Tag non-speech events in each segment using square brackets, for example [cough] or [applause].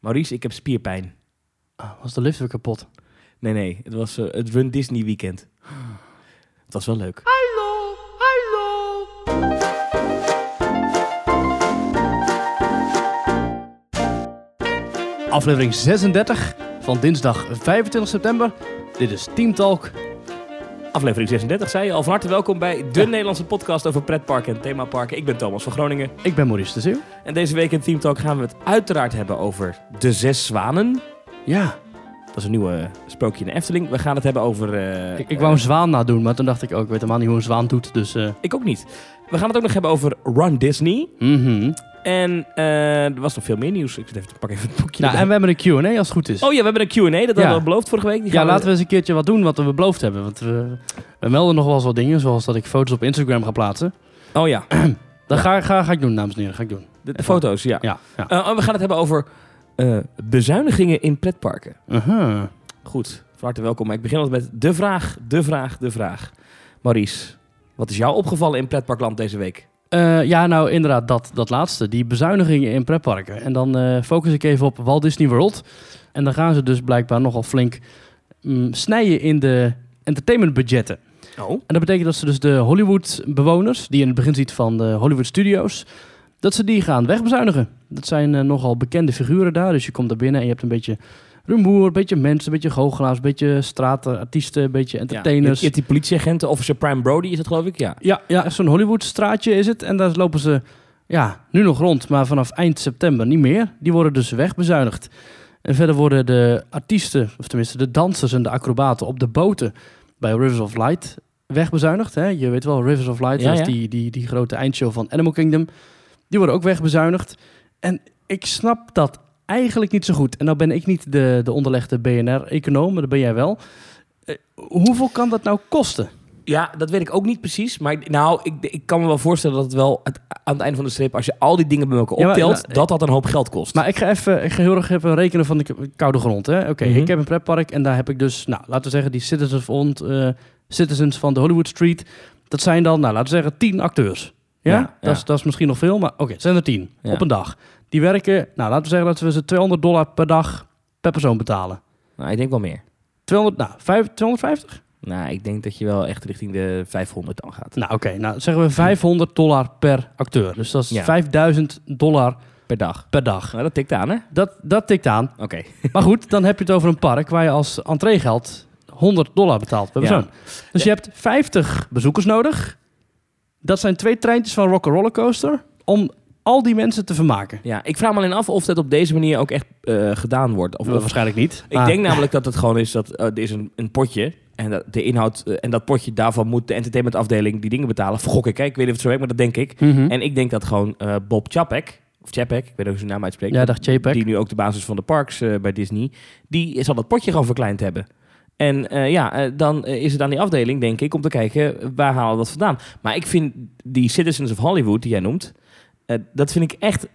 Maurice, ik heb spierpijn. Ah, was de lift weer kapot? Nee, nee, het was eh, het Run Disney weekend. Het was wel leuk. Hallo, hallo. Aflevering 36 van dinsdag 25 september. Dit is Team Talk. Aflevering 36, zei je al. Van harte welkom bij de Ja. Nederlandse podcast over pretparken en themaparken. Ik ben Thomas van Groningen. Ik ben Maurice de Zeeuw. En deze week in Team Talk gaan we het uiteraard hebben over de zes zwanen. Ja, is een nieuwe sprookje in de Efteling. We gaan het hebben over... eh, ik, ik wou een zwaan nadoen, maar toen dacht ik ook, ik weet helemaal niet hoe een zwaan doet. Dus, eh, Ik ook niet. We gaan het ook nog hebben over Run Disney. mhm. En eh, er was nog veel meer nieuws. Ik zit even, pak even het boekje Nou, en we hebben een Q&A als het goed is. Oh ja, we hebben een Q&A. Dat hadden Ja. we beloofd vorige week. Die ja, laten we eens een keertje wat doen wat we beloofd hebben. Want we, we melden nog wel eens wat dingen, zoos dat ik foto's op Instagram ga plaatsen. Oh ja, [clears throat] Dat ga, ga, ga ik doen, dames en heren. Ga ik doen. de, foto's, ja. Ja, ja. Oh, we gaan het hebben over eh, bezuinigingen in pretparken. Goed, van harte welkom. Maar ik begin altijd met de vraag, de vraag, de vraag. Maurice, wat is jou opgevallen in pretparkland deze week? Eh, ja, nou inderdaad, dat, dat laatste. Die bezuinigingen in pretparken. En dan eh, focus ik even op Walt Disney World. En dan gaan ze dus blijkbaar nogal flink mm, snijden in de entertainmentbudgetten. Oh. En dat betekent dat ze dus de Hollywood-bewoners, die je in het begin ziet van de Hollywood Studios, dat ze die gaan wegbezuinigen. Dat zijn eh, nogal bekende figuren daar. Dus je komt daar binnen en je hebt een beetje rumoer, een beetje mensen, een beetje goochelaars, een beetje straatartiesten, een beetje Ja, je, entertainers. hebt die politieagenten, officer Prime Brody is dat geloof ik, ja. Ja, ja zo'n Hollywood-straatje is het. En daar lopen ze ja, nu nog rond, maar vanaf eind september niet meer. Die worden dus wegbezuinigd. En verder worden de artiesten, of tenminste de dansers en de acrobaten op de boten bij Rivers of Light wegbezuinigd. Hè? Je weet wel, Rivers of Light, ja. die, die, die grote eindshow van Animal Kingdom. Die worden ook wegbezuinigd. En ik snap dat eigenlijk niet zo goed. En nou ben ik niet de, de onderlegde BNR-econoom, maar dat ben jij wel. Eh, hoeveel kan dat nou kosten? Ja, dat weet ik ook niet precies. Maar nou, ik, ik kan me wel voorstellen dat het wel het- aan het einde van de strip, als je al die dingen bij elkaar Ja, maar- optelt, nou, dat dat een hoop geld kost. Maar ik ga, even, ik ga heel erg even rekenen van de koude grond. hè. Oké, Mhm. ik heb een pretpark en daar heb ik dus, nou, laten we zeggen, die citizens eh, citizens van de Hollywood Street. Dat zijn dan, nou, laten we zeggen, tien acteurs. Ja, Ja, Dat. Is, dat is misschien nog veel, maar oké, het zijn er tien op een dag. Die werken, nou, laten we zeggen dat we ze 200 dollar per dag per persoon betalen. nou, ik denk wel meer. 200, nou, vijf- 250? Nou, ik denk dat je wel echt richting de 500 dan gaat. Nou, oké, nou zeggen we 500 dollar per acteur. Dus dat is Ja. 5000 dollar Per dag. per dag. Nou, dat tikt aan, hè? Dat, dat tikt aan. Oké. [laughs] Maar goed, dan heb je het over een park waar je als entreegeld 100 dollar betaalt per Ja. persoon. Dus je hebt 50 bezoekers nodig. Dat zijn twee treintjes van Rock Roller Coaster om al die mensen te vermaken. Ja, ik vraag me alleen af of dat op deze manier ook echt eh, gedaan wordt. Of, of- waarschijnlijk niet. ik denk namelijk dat het gewoon is dat eh, er is een, een potje en dat de inhoud eh, en dat potje daarvan moet de entertainmentafdeling die dingen betalen. Vergok ik, hè? ik weet niet of het zo werkt, maar dat denk ik. Mhm. En ik denk dat gewoon Bob Chapek, of Chapek, ik weet hoe zijn naam uitspreekt. Ja. Die nu ook de basis van de parks bij Disney. Die zal dat potje gewoon verkleind hebben. En eh, ja, eh, dan eh, is het aan die afdeling, denk ik, om te kijken waar halen we dat vandaan. Maar ik vind die Citizens of Hollywood, die jij noemt, dat vind ik echt,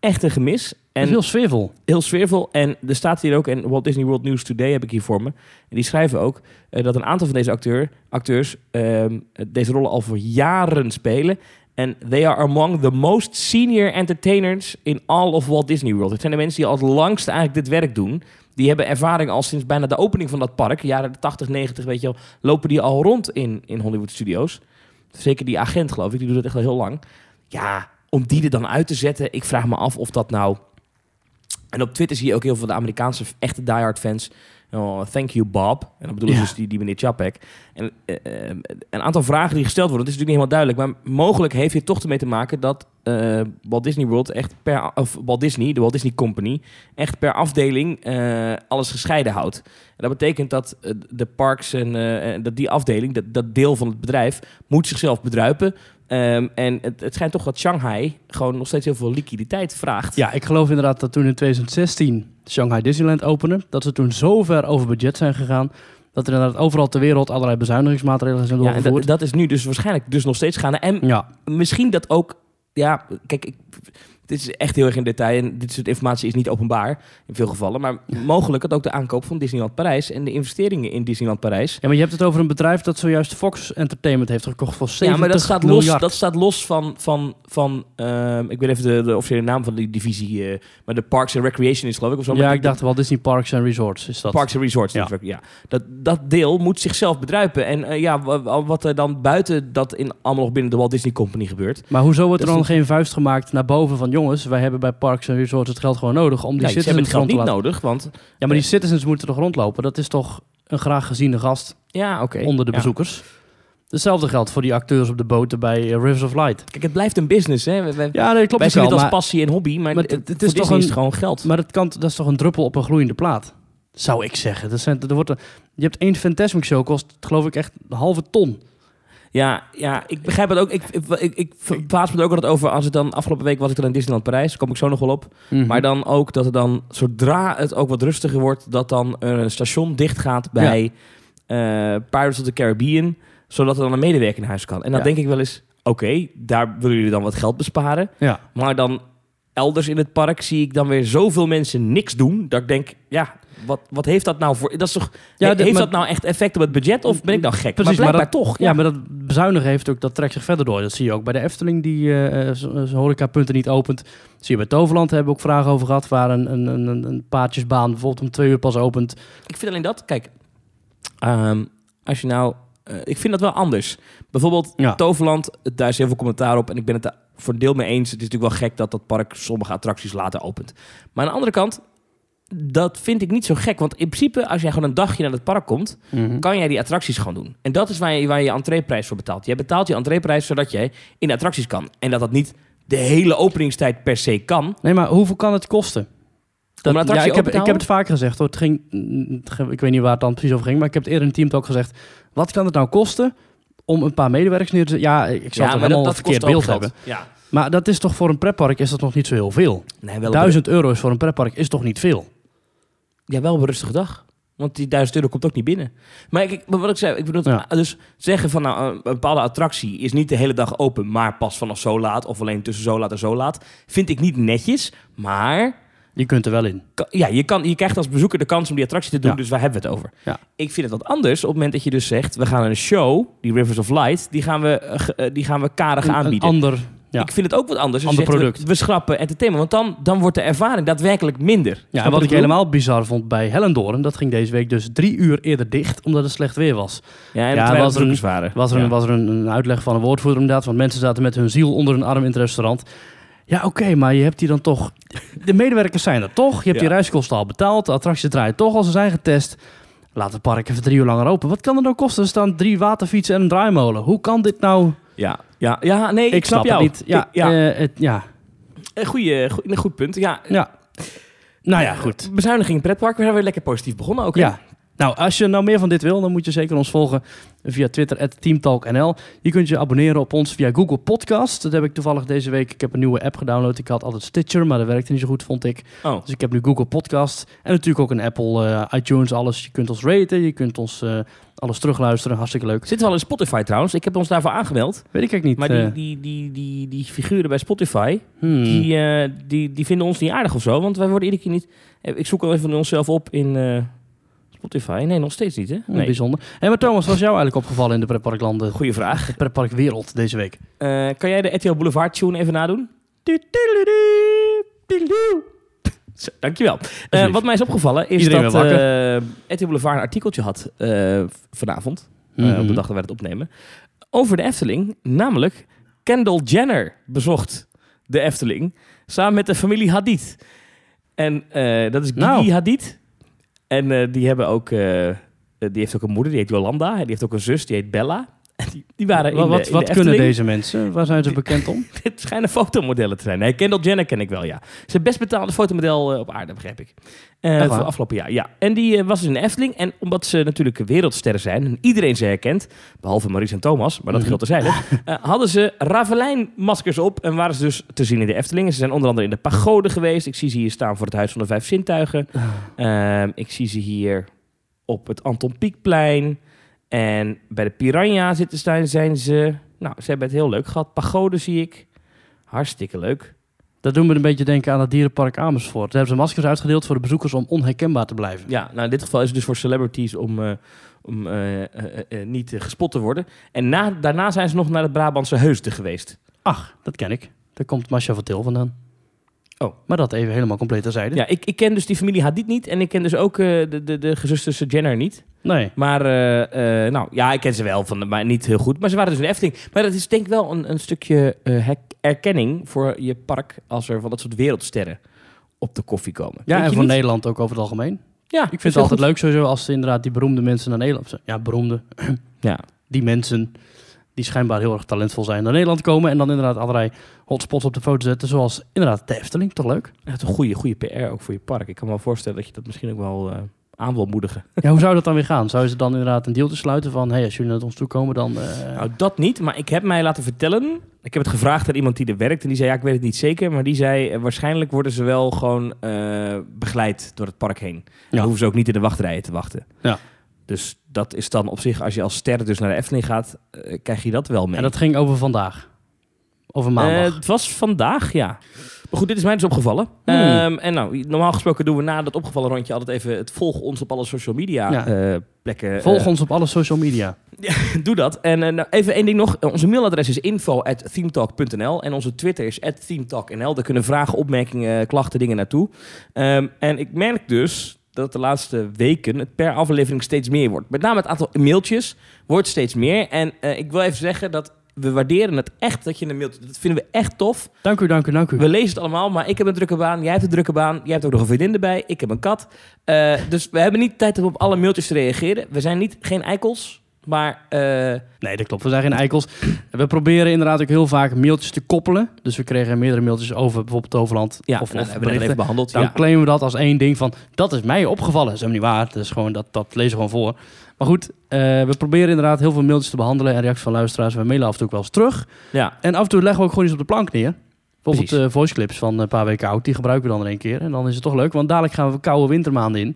echt een gemis. En is heel sfeervol. heel sfeervol. En er staat hier ook, en Walt Disney World News Today heb ik hier voor me. En die schrijven ook dat een aantal van deze acteur, acteurs ehm, deze rollen al voor jaren spelen. En they are among the most senior entertainers in all of Walt Disney World. Het zijn de mensen die al het langst eigenlijk dit werk doen. Die hebben ervaring al sinds bijna de opening van dat park. Jaren 80, 90, weet je wel, lopen die al rond in, in Hollywood Studios. Zeker die agent, geloof ik, die doet het echt al heel lang. Ja, om die er dan uit te zetten, ik vraag me af of dat nou... En op Twitter zie je ook heel veel de Amerikaanse echte diehard fans. Oh, thank you, Bob. En dan bedoel ik Ja. dus die, die meneer Chapek. En eh, eh, een aantal vragen die gesteld worden, dat is natuurlijk niet helemaal duidelijk. Maar mogelijk heeft hier toch ermee te maken dat eh, Walt Disney World echt per... Of Walt Disney, de Walt Disney Company, echt per afdeling alles gescheiden houdt. En dat betekent dat de parks en en dat die afdeling, dat, dat deel van het bedrijf, moet zichzelf bedruipen. Ehm, en het, het schijnt toch dat Shanghai gewoon nog steeds heel veel liquiditeit vraagt. Ja, ik geloof inderdaad dat toen in 2016 Shanghai Disneyland opende, dat ze toen zo ver over budget zijn gegaan, dat er inderdaad overal ter wereld allerlei bezuinigingsmaatregelen zijn Ja, doorgevoerd. dat, dat is nu dus waarschijnlijk dus nog steeds gaande. En Ja, misschien dat ook... Ja, kijk, ik, dit is echt heel erg in detail en dit soort informatie is niet openbaar in veel gevallen. Maar mogelijk had ook de aankoop van Disneyland Parijs en de investeringen in Disneyland Parijs. Ja, maar je hebt het over een bedrijf dat zojuist Fox Entertainment heeft gekocht voor 70 Ja, maar dat staat los, dat staat los van, van, van ehm, ik weet even de, de officiële naam van die divisie, eh, maar de Parks and Recreation is geloof ik of zo. ja, ik dacht wel Disney Parks and Resorts is dat. Parks and Resorts. Ja. Ja. Dat, dat deel moet zichzelf bedruipen. En eh, ja, wa- wa- wat er dan buiten dat in allemaal nog binnen de Walt Disney Company gebeurt. Maar hoezo wordt er dan geen vuist gemaakt naar boven van jongens, wij hebben bij Parks and Resorts het geld gewoon nodig om die Nee, ze hebben citizens het geld rond te niet laten. nodig, want Ja, maar die citizens moeten toch rondlopen? Dat is toch een graag geziene gast ja, onder de Ja. bezoekers? Hetzelfde geldt voor die acteurs op de boten bij eh, Rivers of Light. Kijk, het blijft een business. Hè. We- we- Ja, nee, klopt wij zien het als maar, passie en hobby, maar, maar het, het- is toch is gewoon geld. maar het kan, dat is toch een druppel op een gloeiende plaat? Zou ik zeggen. Dat zijn, er wordt een, je hebt één Fantasmic show, kost geloof ik echt een halve ton. Ja, ja, ik begrijp het ook. Ik, ik, ik, ik verbaas me er ook altijd over als het dan... Afgelopen week was ik dan in Disneyland Parijs. Kom ik zo nog wel op. Mhm. Maar dan ook dat er dan, zodra het ook wat rustiger wordt... dat dan een station dicht gaat bij eh, Pirates of the Caribbean... zodat er dan een medewerker naar huis kan. En dan Ja. denk ik wel eens... oké, daar willen jullie dan wat geld besparen. Ja. Maar dan elders in het park zie ik dan weer zoveel mensen niks doen... dat ik denk, ja, wat, wat heeft dat nou voor... Dat is toch, Ja, de- heeft maar- dat nou echt effect op het budget? Of ben ik nou gek? Precies, maar maar blijkbaar toch. Ja, maar dat bezuinigen heeft ook, dat trekt zich verder door. Dat zie je ook bij de Efteling, die zijn horecapunten niet opent. Dat zie je bij Toverland, hebben we ook vragen over gehad, waar een, een, een, een- paadjesbaan bijvoorbeeld om twee uur pas opent. Ik vind alleen dat, kijk, ehm, als je nou, ik vind dat wel anders. Bijvoorbeeld Ja. Toverland, daar is heel veel commentaar op en ik ben het daar voor een deel mee eens. Het is natuurlijk wel gek dat dat park sommige attracties later opent. Maar aan de andere kant, dat vind ik niet zo gek. Want in principe, als jij gewoon een dagje naar het park komt, kan jij die attracties gewoon doen. En dat is waar je waar je, je entreeprijs voor betaalt. Jij betaalt je entreeprijs zodat jij in de attracties kan. En dat dat niet de hele openingstijd per se kan. Nee, maar hoeveel kan het kosten? Dat, ja, ik, heb, ik heb het vaker gezegd hoor. Het ging, ik weet niet waar het dan precies over ging, maar ik heb het eerder in het team ook gezegd. Wat kan het nou kosten om een paar medewerkers neer te zetten? Ja, ik zal toch helemaal een verkeerd beeld hebben. Ja. Maar dat is toch voor een pretpark is dat nog niet zo heel veel. Nee, wel Duizend euro's voor een pretpark is toch niet veel? Ja, wel een rustige dag. Want die duizend euro komt ook niet binnen. Maar, ik, maar wat ik zei, ik bedoel, Ja. dus zeggen van nou, een bepaalde attractie is niet de hele dag open, maar pas vanaf zo laat of alleen tussen zo laat en zo laat, vind ik niet netjes. Maar Je kunt er wel in. ja, je, kan, je krijgt als bezoeker de kans om die attractie te doen, Ja. dus waar hebben we het over? Ja. Ik vind het wat anders op het moment dat je dus zegt, we gaan een show, die Rivers of Light, die gaan we, eh, eh, die gaan we karig Een, een aanbieden. ander, ja. Ik vind het ook wat anders. als Ander zegt, we- product. We, schrappen entertainment, want dan, dan wordt de ervaring daadwerkelijk minder. Ja, en wat ik helemaal bizar vond bij Hellendoorn, dat ging deze week dus drie uur eerder dicht, omdat het slecht weer was. Ja, en Ja, was er een- waren. Was er, een, was er een, een uitleg van een woordvoerder inderdaad, want mensen zaten met hun ziel onder hun arm in het restaurant. Ja, oké, maar je hebt hier dan toch... De medewerkers zijn er toch, je hebt die reiskosten al betaald, de attracties draaien toch al, ze zijn getest. Laat het park even drie uur langer open. Wat kan het nou kosten? Er staan drie waterfietsen en een draaimolen. Hoe kan dit nou? Ja, ja, ja, nee, ik, Ik, snap, jou. het niet. Ja, Ik- ja. eh, het, ja, goeie, goeie- een goed punt. Ja, ja. Nou ja, goed. Bezuiniging in pretpark. We zijn weer lekker positief begonnen ook. hè? Ja. Nou, als je nou meer van dit wil, dan moet je zeker ons volgen via Twitter, teamtalknl. Je kunt je abonneren op ons via Google Podcast. Dat heb ik toevallig deze week. Ik heb een nieuwe app gedownload. Ik had altijd Stitcher, maar dat werkte niet zo goed, vond ik. Oh, Dus ik heb nu Google Podcast. En natuurlijk ook een Apple, eh, iTunes, alles. Je kunt ons raten, je kunt ons eh, alles terugluisteren. Hartstikke leuk. zitten we al in Spotify trouwens. Ik heb ons daarvoor aangemeld. Weet ik eigenlijk niet. Maar eh, die, die, die, die, die figuren bij Spotify, hmm. die, die, die vinden ons niet aardig of zo. Want wij worden iedere keer niet... Ik zoek al even onszelf op in Spotify. Nee, nog steeds niet, hè? Nee. Bijzonder. Hé, maar Thomas, wat is jou eigenlijk opgevallen in de pretparklanden? Goeie vraag. De pretparkwereld deze week. Eh, kan jij de RTL Boulevard tune even nadoen? [laughs] Zo, Dankjewel. Eh wat mij is opgevallen is Iedereen dat eh RTL Boulevard een artikeltje had eh, vanavond. eh, Mhm. op de dag dat wij het opnemen. Over de Efteling. Namelijk Kendall Jenner bezocht de Efteling. Samen met de familie Hadid. En eh, dat is Gigi Nou. Hadid. En eh, die hebben ook... eh, eh, die heeft ook een moeder, die heet Jolanda. En die heeft ook een zus, die heet Bella. Die, die waren in Wat, de, wat, in wat de kunnen deze mensen? Waar zijn ze bekend om? [laughs] Dit schijnen fotomodellen te zijn. Nee, Kendall Jenner ken ik wel, ja. Ze is het best betaalde fotomodel eh, op aarde, begrijp ik. Waar? voor afgelopen jaar, ja. En die eh, was dus in de Efteling. En omdat ze natuurlijk wereldsterren zijn en iedereen ze herkent, behalve Maurice en Thomas, maar dat [laughs] geldt terzijde, eh hadden ze Ravelijn-maskers op en waren ze dus te zien in de Efteling. En Ze zijn onder andere in de pagode geweest. Ik zie ze hier staan voor het Huis van de Vijf Zintuigen. Ehm, ik zie ze hier op het Anton Pieckplein. En bij de Piranha zitten staan, zijn ze... Nou, ze hebben het heel leuk gehad. Pagode zie ik. Hartstikke leuk. Dat doen we een beetje denken aan het dierenpark Amersfoort. Daar hebben ze maskers uitgedeeld voor de bezoekers om onherkenbaar te blijven. Ja, nou in dit geval is het dus voor celebrities om, eh, om eh, eh, niet gespot te worden. En na, daarna zijn ze nog naar het Brabantse Heusden geweest. Ach, dat ken ik. Daar komt Masha van Til vandaan. Oh. Maar dat even helemaal compleet terzijde. Ja, ik, ik ken dus die familie Hadid niet en ik ken dus ook de, de, de gezusters Jenner niet. Nee. Maar, eh, eh, nou ja, ik ken ze wel, van, de- maar niet heel goed. Maar ze waren dus in de Efteling. Maar dat is denk ik wel een, een stukje hek- erkenning voor je park als er van dat soort wereldsterren op de koffie komen. Ja, en voor niet? Nederland ook over het algemeen. Ja, Ik vind het altijd leuk sowieso als inderdaad die beroemde mensen naar Nederland... Ja, beroemde. [clears throat] Ja. Die mensen die schijnbaar heel erg talentvol zijn naar Nederland komen... en dan inderdaad allerlei hotspots op de foto zetten. Zoals inderdaad de Efteling. Toch leuk? Het is een goede, goede PR ook voor je park. Ik kan me wel voorstellen dat je dat misschien ook wel aan wil moedigen. [laughs] Ja, hoe zou dat dan weer gaan? Zouden ze dan inderdaad een deal te sluiten van... hey, als jullie naar ons toe komen, dan... eh, Nou, dat niet, maar ik heb mij laten vertellen. Ik heb het gevraagd aan iemand die er werkt. En die zei: Ja, ik weet het niet zeker. Maar die zei: eh, Waarschijnlijk worden ze wel gewoon eh, begeleid door het park heen. Dan Ja. hoeven ze ook niet in de wachtrijen te wachten. Ja. Dus dat is dan op zich, als je als ster dus naar de Efteling gaat, krijg je dat wel mee. En dat ging over vandaag. Over maandag. Het was vandaag, ja. Maar goed, dit is mij dus opgevallen. Hmm. Ehm, en nou, normaal gesproken doen we na dat opgevallen rondje altijd even het volg ons op alle social media Ja. eh, plekken. Volg eh, ons op alle social media. [laughs] Doe dat. En eh, nou, even één ding nog. Onze mailadres is info.themetalk.nl en onze Twitter is @themetalknl. Daar kunnen vragen, opmerkingen, klachten, dingen naartoe. Ehm, en ik merk dus dat de laatste weken het per aflevering steeds meer wordt. Met name het aantal mailtjes wordt steeds meer. En ik wil even zeggen dat we waarderen het echt dat je een mailtje... Dat vinden we echt tof. Dank u, dank u, dank u. We lezen het allemaal, maar ik heb een drukke baan. Jij hebt een drukke baan. Jij hebt ook nog een vriendin erbij. Ik heb een kat. Eh, dus we hebben niet tijd om op alle mailtjes te reageren. We zijn niet, geen eikels, maar... eh, Nee, dat klopt. We zijn geen eikels. We proberen inderdaad ook heel vaak mailtjes te koppelen. Dus we kregen meerdere mailtjes over bijvoorbeeld Toverland. Ja, of, nou, of hebben we even behandeld. Dan Ja. claimen we dat als één ding van... dat is mij opgevallen. Dat is helemaal niet waar. Dat, is gewoon, dat, dat lezen we gewoon voor. Maar goed, eh, we proberen inderdaad heel veel mailtjes te behandelen... en reacties van luisteraars. We mailen af en toe ook wel eens terug. ja. En af en toe leggen we ook gewoon iets op de plank neer. Bijvoorbeeld Precies. eh voice clips van een paar weken oud. Die gebruiken we dan in één keer. En dan is het toch leuk. Want dadelijk gaan we koude wintermaanden in.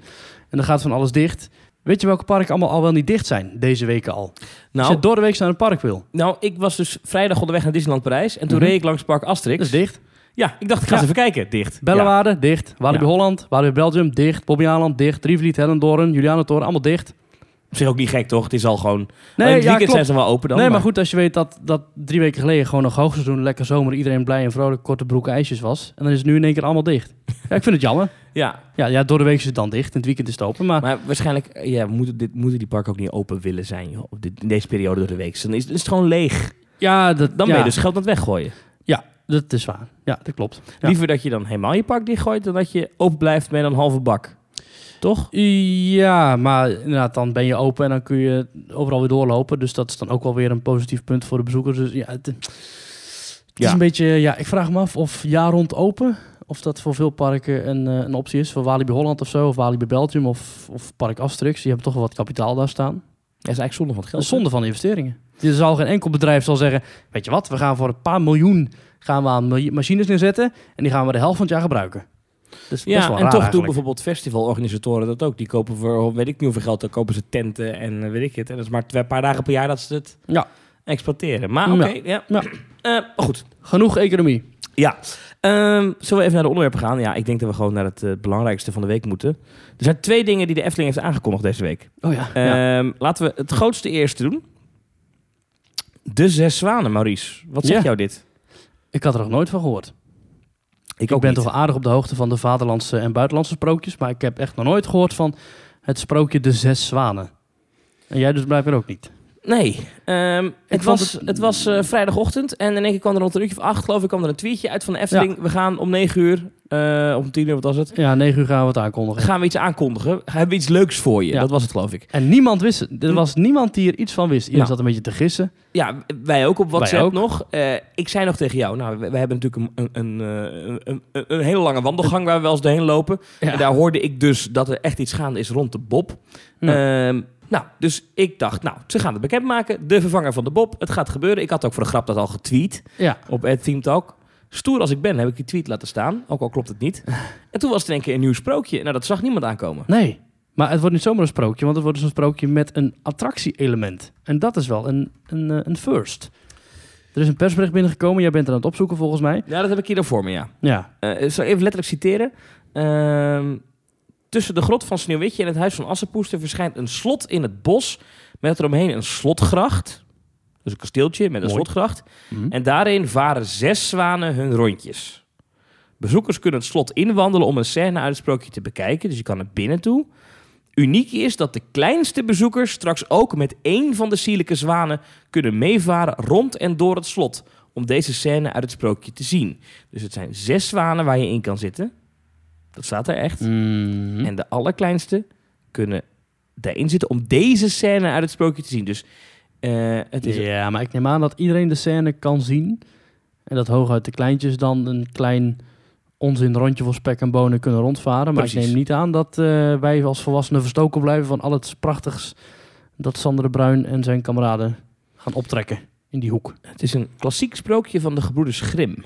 En dan gaat van alles dicht. Weet je welke parken allemaal al wel niet dicht zijn? Deze weken al. Als Nou, je door de week naar een park wil. nou, ik was dus vrijdag onderweg naar Disneyland Parijs. En toen Mhm. reed ik langs Park Asterix. Dat is dicht. Ja, ik dacht, ik ga eens even kijken. Dicht. Ja. Bellewaarde, dicht. Walibi Ja. Holland, Walibi Belgium, dicht. Bobby Aland, dicht. Drievliet, Hellendoorn, Julianentoren, allemaal dicht. Op zich ook niet gek, toch? Het is al gewoon... Nee, in het ja, weekend zijn ze wel open dan. nee, maar goed, als je weet dat, dat drie weken geleden gewoon nog hoogseizoen, lekker zomer, iedereen blij en vrolijk, korte broeken, ijsjes was. En dan is het nu in één keer allemaal dicht. [laughs] ja, ik vind het jammer. Ja, Ja, ja, door de week is het dan dicht, in het weekend is het open. Maar maar waarschijnlijk ja, moeten, dit, moeten die parken ook niet open willen zijn joh, op dit, in deze periode door de week. Dan is, is het gewoon leeg. ja, dat, Dan ben je dus geld aan het weggooien. Ja, dat is waar. Ja, dat klopt. Liever dat je dan helemaal je park dichtgooit... dan dat je open blijft met een halve bak. Toch? Ja, maar inderdaad, dan ben je open en dan kun je overal weer doorlopen. Dus dat is dan ook wel weer een positief punt voor de bezoekers. Dus ja, het, het is een beetje, ja, ik vraag me af of jaar rond open, of dat voor veel parken een, eh, een optie is. Voor Walibi Holland of zo, of Walibi Belgium, of, of Park Asterix. Die hebben toch wel wat kapitaal daar staan. Dat is eigenlijk zonde van het geld. zonde van investeringen. Er zal geen enkel bedrijf zal zeggen, weet je wat, we gaan voor een paar miljoen gaan we aan miljoen- machines neerzetten en die gaan we de helft van het jaar gebruiken. Ja, en toch doen bijvoorbeeld festivalorganisatoren dat ook. Die kopen voor weet ik niet hoeveel geld, dan kopen ze tenten en eh, weet ik het. En dat is maar twee paar dagen per jaar dat ze het Ja. exploiteren. Maar oké, ja. Ja. [clears throat] Eh, goed, Genoeg economie. ja. Ehm, zullen we even naar de onderwerpen gaan? Ja, ik denk dat we gewoon naar het eh, belangrijkste van de week moeten. Er zijn twee dingen die de Efteling heeft aangekondigd deze week. Oh ja. ja. Ehm, laten we het grootste eerste doen. De Zes Zwanen, Maurice. Wat zegt Ja. jou dit? Ik had er nog nooit van gehoord. Ik, Ik ben toch aardig op de hoogte van de vaderlandse en buitenlandse sprookjes, maar ik heb echt nog nooit gehoord van het sprookje De Zes Zwanen. En jij dus blijkbaar ook niet. Nee, ehm, het, vond was, het- het, was eh, vrijdagochtend en in één keer kwam er rond een uurtje of acht, geloof ik, kwam er een tweetje uit van de Efteling. We gaan om negen uur, eh om tien uur, wat was het? Ja, negen uur gaan we het aankondigen. Gaan we iets aankondigen? Hebben we iets leuks voor je? Ja. Dat was het, geloof ik. En niemand wist het. Er was niemand die er iets van wist. Iedereen Nou. zat een beetje te gissen. Ja, wij ook op WhatsApp ook. nog. Eh, ik zei nog tegen jou, nou, we, we hebben natuurlijk een, een, een, eh, een, hele lange wandelgang waar we wel eens doorheen lopen. Ja. En daar hoorde ik dus dat er echt iets gaande is rond de Bob. Ja. Nou, dus ik dacht, nou, ze gaan het bekendmaken. De vervanger van de Bob. Het gaat gebeuren. Ik had ook voor de grap dat al getweet Ja. op het Theme Talk. Stoer als ik ben, heb ik die tweet laten staan. Ook al klopt het niet. En toen was het in één keer een nieuw sprookje. Nou, dat zag niemand aankomen. Nee. Maar het wordt niet zomaar een sprookje, want het wordt dus een sprookje met een attractie-element. En dat is wel een, een, eh, een first. Er is een persbericht binnengekomen. Jij bent er aan het opzoeken volgens mij. Ja, dat heb ik hier dan voor me, ja. Ja. Ik zal even letterlijk citeren. Ehm, tussen de grot van Sneeuwwitje en het huis van Assepoester verschijnt een slot in het bos... met eromheen een slotgracht. Dus een kasteeltje met een Mooi. slotgracht. Hm. En daarin varen zes zwanen hun rondjes. Bezoekers kunnen het slot inwandelen om een scène uit het sprookje te bekijken. Dus je kan er binnen toe. Uniek is dat de kleinste bezoekers straks ook met één van de sierlijke zwanen kunnen meevaren rond en door het slot. Om deze scène uit het sprookje te zien. Dus het zijn zes zwanen waar je in kan zitten. Dat staat er echt. Mhm. En de allerkleinste kunnen daarin zitten om deze scène uit het sprookje te zien. Dus eh, het is Ja, maar ik neem aan dat iedereen de scène kan zien. En dat hooguit de kleintjes dan een klein onzin rondje voor spek en bonen kunnen rondvaren. Maar ik neem niet aan dat eh, wij als volwassenen verstoken blijven van al het prachtigs dat Sander de Bruin en zijn kameraden gaan optrekken in die hoek. Het is een klassiek sprookje van de gebroeders Grimm.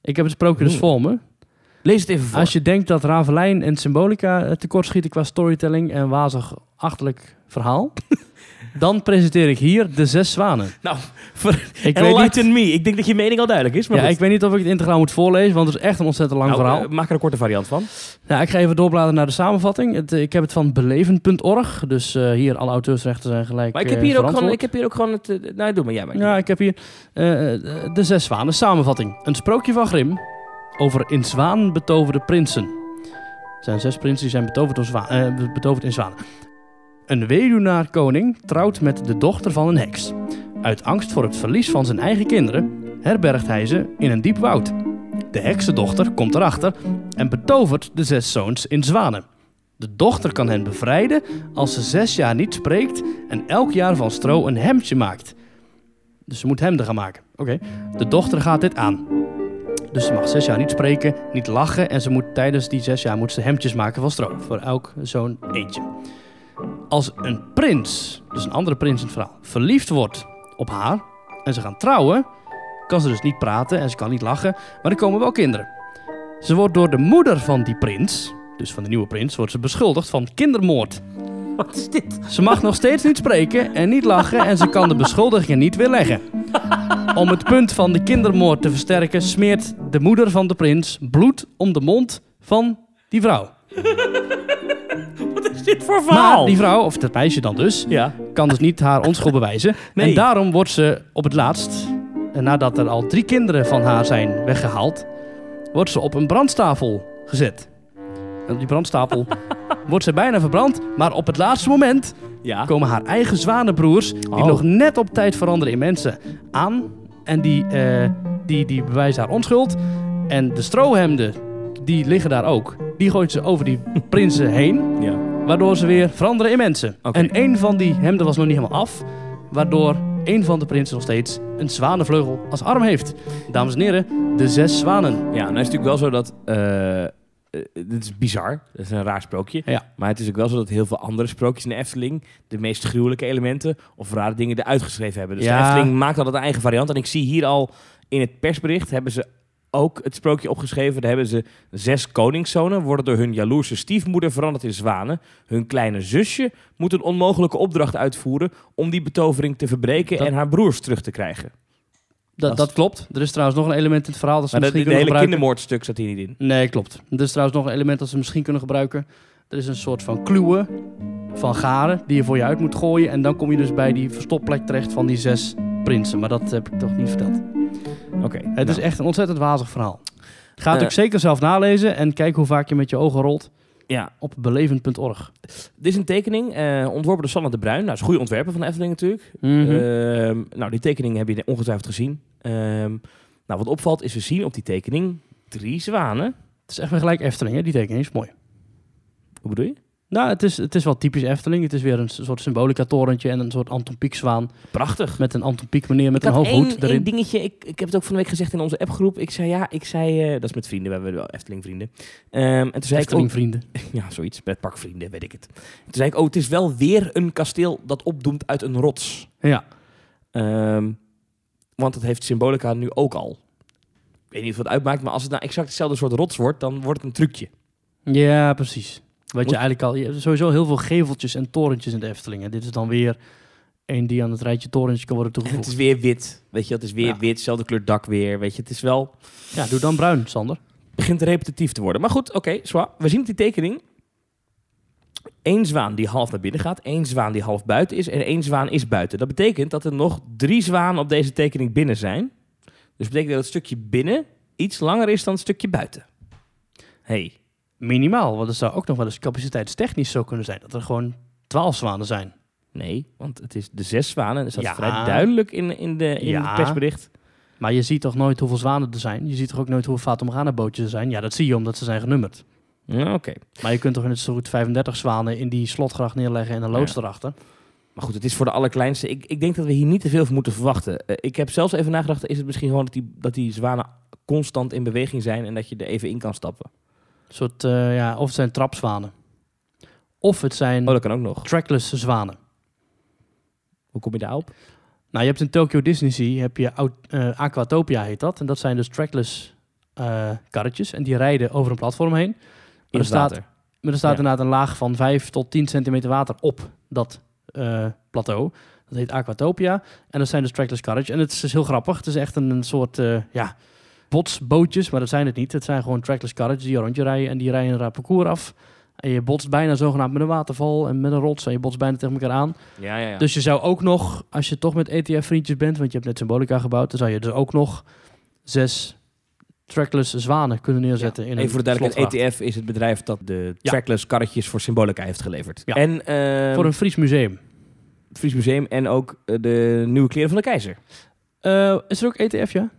Ik heb het sprookje dus voor me. Lees het even voor. Als je denkt dat Ravelijn en Symbolica eh, tekortschieten qua storytelling en wazig achterlijk verhaal, [laughs] dan presenteer ik hier de zes zwanen. Nou, Ik weet, niet, me. Ik denk dat je mening al duidelijk is. Maar ja, goed. ik weet niet of ik het integraal moet voorlezen, want het is echt een ontzettend lang Nou, verhaal. eh, maak er een korte variant van. Ja, ik ga even doorbladeren naar de samenvatting. Het, eh, ik heb het van beleven.org. Dus eh, hier, alle auteursrechten zijn gelijk Maar ik heb hier ook gewoon, ik heb hier ook gewoon het... nou, doe maar. Ja, maar Ja, ik heb hier de zes zwanen. Samenvatting. Een sprookje van Grimm over in zwaan betoverde prinsen. Er zijn zes prinsen die zijn betoverd, eh, betoverd in zwanen. Een weduwnaar koning trouwt met de dochter van een heks. Uit angst voor het verlies van zijn eigen kinderen herbergt hij ze in een diep woud. De heksendochter komt erachter en betovert de zes zoons in zwanen. De dochter kan hen bevrijden als ze zes jaar niet spreekt en elk jaar van stro een hemdje maakt. Dus ze moet hemden gaan maken. Oké. De dochter gaat dit aan. Dus ze mag zes jaar niet spreken, niet lachen en ze moet tijdens die zes jaar moet ze hemdjes maken van stro. Voor elk zo'n eentje. Als een prins, dus een andere prins in het verhaal, verliefd wordt op haar en ze gaan trouwen, kan ze dus niet praten en ze kan niet lachen, maar er komen wel kinderen. Ze wordt door de moeder van die prins, dus van de nieuwe prins, wordt ze beschuldigd van kindermoord. Wat is dit? Ze mag nog steeds niet spreken en niet lachen en ze kan de beschuldigingen niet weerleggen. Om het punt van de kindermoord te versterken smeert de moeder van de prins bloed om de mond van die vrouw. Wat is dit voor verhaal? Maar die vrouw, of dat meisje dan dus, Ja. kan dus niet haar onschuld bewijzen. Nee. En daarom wordt ze op het laatst, nadat er al drie kinderen van haar zijn weggehaald, wordt ze op een brandstapel gezet. Die brandstapel [laughs] wordt ze bijna verbrand, maar op het laatste moment Ja. komen haar eigen zwanenbroers, die Oh. nog net op tijd veranderen in mensen, aan. En die, eh, die, die bewijzen haar onschuld. En de strohemden, die liggen daar ook. Die gooit ze over die [laughs] prinsen heen, ja. waardoor ze weer veranderen in mensen. Oké. En één van die hemden was nog niet helemaal af, waardoor één van de prinsen nog steeds een zwanenvleugel als arm heeft. Dames en heren, de zes zwanen. Ja, nou is het natuurlijk wel zo dat... eh, dit is bizar. Dat is een raar sprookje. Ja. Maar het is ook wel zo dat heel veel andere sprookjes in de Efteling... de meest gruwelijke elementen of rare dingen eruit geschreven hebben. Dus Ja. de Efteling maakt altijd een eigen variant. En ik zie hier al in het persbericht... hebben ze ook het sprookje opgeschreven. Daar hebben ze zes koningszonen... worden door hun jaloerse stiefmoeder veranderd in zwanen. Hun kleine zusje moet een onmogelijke opdracht uitvoeren... om die betovering te verbreken Dat- en haar broers terug te krijgen. Dat, Dat klopt. Er is trouwens nog een element in het verhaal dat ze Maar dat, misschien de hele kunnen gebruiken. kindermoordstuk zat hier niet in. Nee, klopt. Er is trouwens nog een element dat ze misschien kunnen gebruiken. Er is een soort van kluwen van garen die je voor je uit moet gooien. En dan kom je dus bij die verstopplek terecht van die zes prinsen. Maar dat heb ik toch niet verteld. Oké. Het is nou. echt een ontzettend wazig verhaal. Ga het Eh. ook zeker zelf nalezen en kijk hoe vaak je met je ogen rolt Ja, op belevend.org. dit is een tekening eh, ontworpen door Sanne de Bruin. Nou, dat is een goede ontwerper van de Efteling natuurlijk. Mhm. Ehm, nou, die tekening heb je ongetwijfeld gezien. Ehm, nou, wat opvalt is, we zien op die tekening drie zwanen. het is echt weer gelijk Efteling, hè? die tekening is mooi. Hoe bedoel je? Nou, het is, het is wel typisch Efteling. Het is weer een soort symbolica-torentje en een soort Anton Pieck-zwaan. Prachtig. Met een Anton Pieck meneer met ik een hoed erin. één dingetje, ik, ik heb het ook van de week gezegd in onze appgroep. Ik zei ja, ik zei, eh, dat is met vrienden, we hebben wel Efteling vrienden. Ehm, en toen zei Efteling ik vrienden. ook, [laughs] ja, zoiets, met parkvrienden, weet ik het. Toen zei ik, oh, het is wel weer een kasteel dat opdoemt uit een rots. Ja. Ehm, want dat heeft Symbolica nu ook al. Ik weet niet of het uitmaakt, maar als het nou exact hetzelfde soort rots wordt, dan wordt het een trucje. Ja, precies. Wat Moet- je eigenlijk al... Je hebt sowieso heel veel geveltjes en torentjes in de Efteling. En dit is dan weer één die aan het rijtje torentje kan worden En het toegevoegd. is weer wit. Weet je, het is weer Ja. wit, dezelfde kleur dak weer. Weet je, het is wel... Ja, doe dan bruin, Sander. begint repetitief te worden. Maar goed, oké, zwa. we zien op die tekening één zwaan die half naar binnen gaat, één zwaan die half buiten is en één zwaan is buiten. Dat betekent dat er nog drie zwanen op deze tekening binnen zijn. Dus betekent dat het stukje binnen iets langer is dan het stukje buiten. Hey, Minimaal, want het zou ook nog wel eens capaciteitstechnisch zo kunnen zijn. Dat er gewoon twaalf zwanen zijn. nee, want het is de zes zwanen. Dat staat Ja. vrij duidelijk in, in, de, in Ja. het persbericht. Maar je ziet toch nooit hoeveel zwanen er zijn? Je ziet toch ook nooit hoeveel Fata Morgana bootjes er zijn? Ja, dat zie je omdat ze zijn genummerd. Ja, oké. Maar je kunt toch in het goed 35 zwanen in die slotgracht neerleggen en een loods Ja. erachter. Maar goed, het is voor de allerkleinste. Ik, ik denk dat we hier niet te veel van moeten verwachten. Eh, ik heb zelfs even nagedacht, is het misschien gewoon dat die, dat die zwanen constant in beweging zijn en dat je er even in kan stappen? Soort, eh, ja, of het zijn trapzwanen. Of het zijn Oh, dat kan ook nog. trackless zwanen. Hoe kom je daarop? Nou, je hebt in Tokyo Disney Sea, heb je eh, Aquatopia heet dat. En dat zijn dus trackless eh, karretjes. En die rijden over een platform heen. In er staat- water. Maar er staat Ja. inderdaad een laag van 5 tot 10 centimeter water op dat plateau. Dat heet Aquatopia. En dat zijn dus trackless carriage. En het is dus heel grappig. Het is echt een, een soort ja, botsbootjes, maar dat zijn het niet. Het zijn gewoon trackless carriages die een rondje rijden. En die rijden een parcours af. En je botst bijna zogenaamd met een waterval en met een rots. En je botst bijna tegen elkaar aan. Ja, ja, ja. Dus je zou ook nog, als je toch met ETF-vriendjes bent, want je hebt net Symbolica gebouwd, dan zou je dus ook nog zes trackless zwanen kunnen neerzetten. in Even een voor de duidelijkheid. ETF is het bedrijf dat de Ja. trackless karretjes voor Symbolica heeft geleverd. Ja. En ehm, Voor een Fries museum. het Fries Museum en ook eh, de nieuwe kleren van de keizer. Eh, is er ook ETF, ja?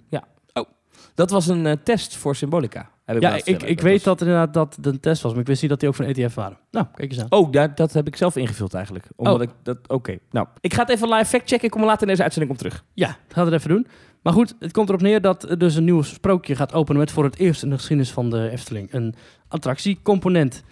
Dat was een eh, test voor Symbolica. Heb ik Ja, ik, ik dat weet was- dat inderdaad dat het een test was, maar ik wist niet dat die ook van ETF waren. Nou, kijk eens aan. Oh, dat, dat heb ik zelf ingevuld eigenlijk. Omdat Oh. ik dat. Oké. Nou, ik ga het even live factchecken. Ik kom er later in deze uitzending op terug. Ja, we het even doen. Maar goed, het komt erop neer dat er dus een nieuw sprookje gaat openen met voor het eerst in de geschiedenis van de Efteling een attractiecomponent.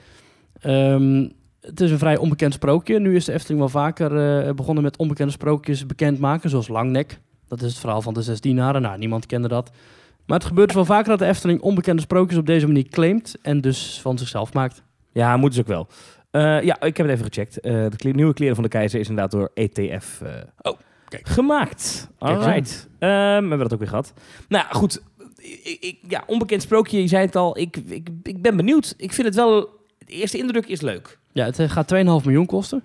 Ehm, het is een vrij onbekend sprookje. Nu is de Efteling wel vaker eh, begonnen met onbekende sprookjes bekendmaken, zoals Langnek. Dat is het verhaal van de zes dienaren. Nou, niemand kende dat. Maar het gebeurt dus wel vaker dat de Efteling onbekende sprookjes op deze manier claimt en dus van zichzelf maakt. Ja, moeten ze ook wel. Eh, ja, ik heb het even gecheckt. Eh, de kle- nieuwe kleren van de keizer is inderdaad door ETF eh, Oh, kijk. gemaakt. Alright. Ehm, we hebben dat ook weer gehad. Nou goed. Ik, ik- ja, onbekend sprookje, je zei het al. Ik, ik, ik ben benieuwd. Ik vind het wel... De eerste indruk is leuk. Ja, het gaat 2,5 miljoen kosten.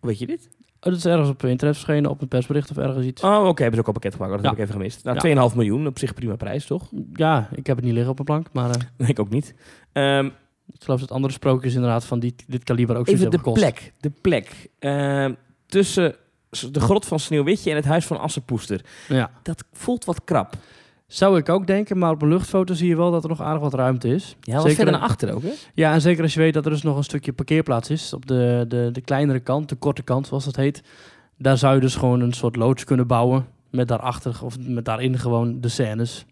Weet je dit? Oh, dat is ergens op internet verschenen, op een persbericht of ergens iets. Oh, oké. hebben ze ook al pakket gemaakt. Dat Ja. heb ik even gemist. Nou, Ja. 2,5 miljoen. Op zich prima prijs, toch? Ja, ik heb het niet liggen op mijn plank, maar eh, [laughs] ik ook niet. Ehm, ik geloof dat andere sprookjes inderdaad van die, dit kaliber ook zoiets Even de hebben gekost. plek. De plek. Ehm, tussen de grot van Sneeuwwitje en het huis van Assenpoester. Ja. Dat voelt wat krap. Zou ik ook denken, maar op een luchtfoto zie je wel dat er nog aardig wat ruimte is. Ja, wat Zeker verder naar achter ook, hè? Ja, en zeker als je weet dat er dus nog een stukje parkeerplaats is op de, de, de kleinere kant, de korte kant zoals dat heet. Daar zou je dus gewoon een soort loods kunnen bouwen met daarachter of met daarin gewoon de scènes.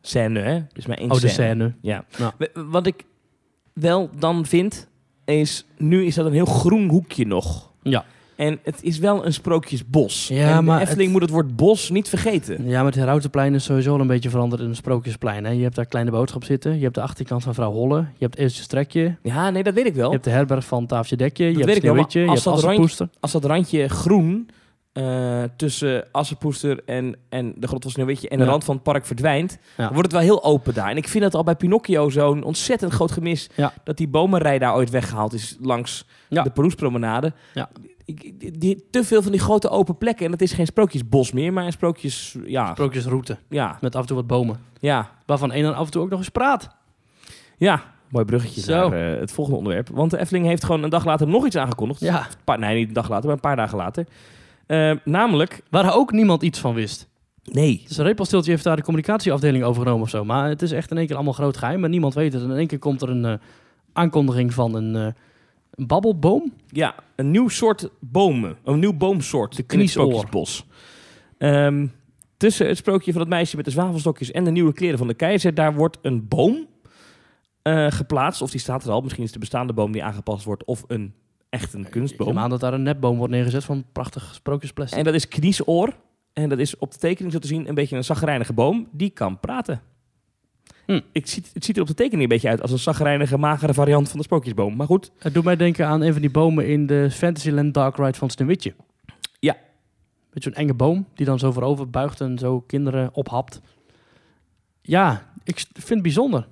Scène, hè? Dus maar één Oh, de scène. Ja. W- Wat ik wel dan vind, is... Nu is dat een heel groen hoekje nog. Ja. En het is wel een sprookjesbos. Ja, en maar de Efteling het- moet het woord bos niet vergeten. Ja, maar het Herautenplein is sowieso al een beetje veranderd in een sprookjesplein. Hè? Je hebt daar kleine boodschap zitten, je hebt de achterkant van vrouw Holle, je hebt Eerstje Strekje, Ja, nee, dat weet ik wel. je hebt de herberg van Taafje Dekje, je weet hebt Sneeuwwitje, je als hebt dat Assenpoester. Als dat randje groen eh, tussen Assenpoester en, en de grot van Sneeuwwitje en de Ja. rand van het park verdwijnt, Ja. dan wordt het wel heel open daar. En ik vind het al bij Pinocchio zo'n ontzettend groot gemis Ja. dat die bomenrij daar ooit weggehaald is langs de Peroespromenade. Ja. Ik, die, te veel van die grote open plekken. En het is geen sprookjesbos meer, maar een sprookjes... Ja, Sprookjesroute, ja, met af en toe wat bomen. ja, Waarvan één dan af en toe ook nog eens praat. ja. Mooi bruggetje Zo. naar eh, het volgende onderwerp. Want de Efteling heeft gewoon een dag later nog iets aangekondigd. Ja. Een paar, nee, niet een dag later, maar een paar dagen later. Eh, namelijk... Waar ook niemand iets van wist. Nee, Dus een repelsteeltje heeft daar de communicatieafdeling overgenomen of zo. Maar het is echt in één keer allemaal groot geheim. Maar niemand weet het. En in één keer komt er een eh, aankondiging van een, eh, een babbelboom. Ja, een nieuw soort bomen. Een nieuw boomsoort. De kniesoor. Ehm, tussen het sprookje van het meisje met de zwavelstokjes en de nieuwe kleren van de keizer, daar wordt een boom eh, geplaatst. Of die staat er al. Misschien is het de bestaande boom die aangepast wordt. Of een echt een Ik kunstboom. neem aan dat daar een nepboom wordt neergezet van prachtig sprookjesplastic. En dat is kniesoor. En dat is op de tekening zo te zien een beetje een zagrijnige boom. Die kan praten. Hm. Ik zie, het ziet er op de tekening een beetje uit als een zagrijnige, magere variant van de sprookjesboom. Maar goed, Het doet mij denken aan een van die bomen in de Fantasyland Dark Ride van Sneeuwwitje. Beetje zo'n enge boom die dan zo voorover buigt en zo kinderen ophapt. Ja, ik vind het bijzonder.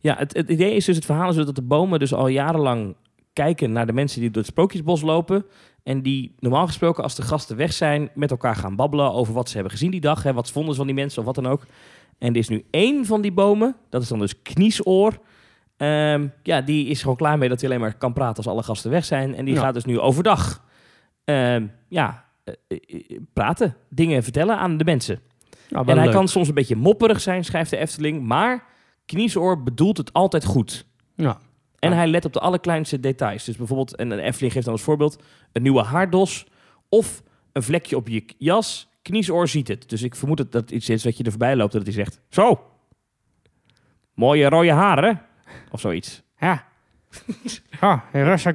Ja, het, het idee is dus, het verhaal is dus dat de bomen dus al jarenlang kijken naar de mensen die door het sprookjesbos lopen. En die normaal gesproken als de gasten weg zijn met elkaar gaan babbelen over wat ze hebben gezien die dag. Hè, wat vonden ze van die mensen of wat dan ook. En er is nu één van die bomen, dat is dan dus kniesoor. Ehm, ja, die is gewoon klaar mee dat hij alleen maar kan praten als alle gasten weg zijn. En die Ja. gaat dus nu overdag ehm, ja, eh, eh, praten, dingen vertellen aan de mensen. Ja, En hij kan soms een beetje mopperig zijn, schrijft de Efteling. Maar Kniesoor bedoelt het altijd goed. Ja. En Ja. hij let op de allerkleinste details. Dus bijvoorbeeld, en de Efteling geeft dan als voorbeeld... een nieuwe haardos of een vlekje op je jas. Kniesoor ziet het. Dus ik vermoed dat dat iets is dat je er voorbij loopt... dat hij zegt, zo, mooie rode haren. Of zoiets. Ja. [laughs] oh,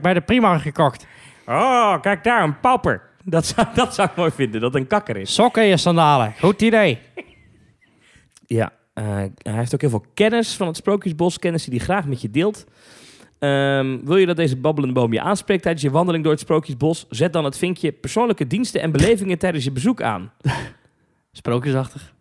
bij de Primark gekocht. Oh, kijk daar, een pauper. Dat zou, dat zou ik mooi vinden, dat een kakker is. Sokken je sandalen. Goed idee. Ja, eh, hij heeft ook heel veel kennis van het Sprookjesbos. Kennis die hij graag met je deelt. Ehm, wil je dat deze babbelende boom je aanspreekt tijdens je wandeling door het Sprookjesbos? Zet dan het vinkje persoonlijke diensten en belevingen tijdens je bezoek aan. [laughs] Sprookjesachtig.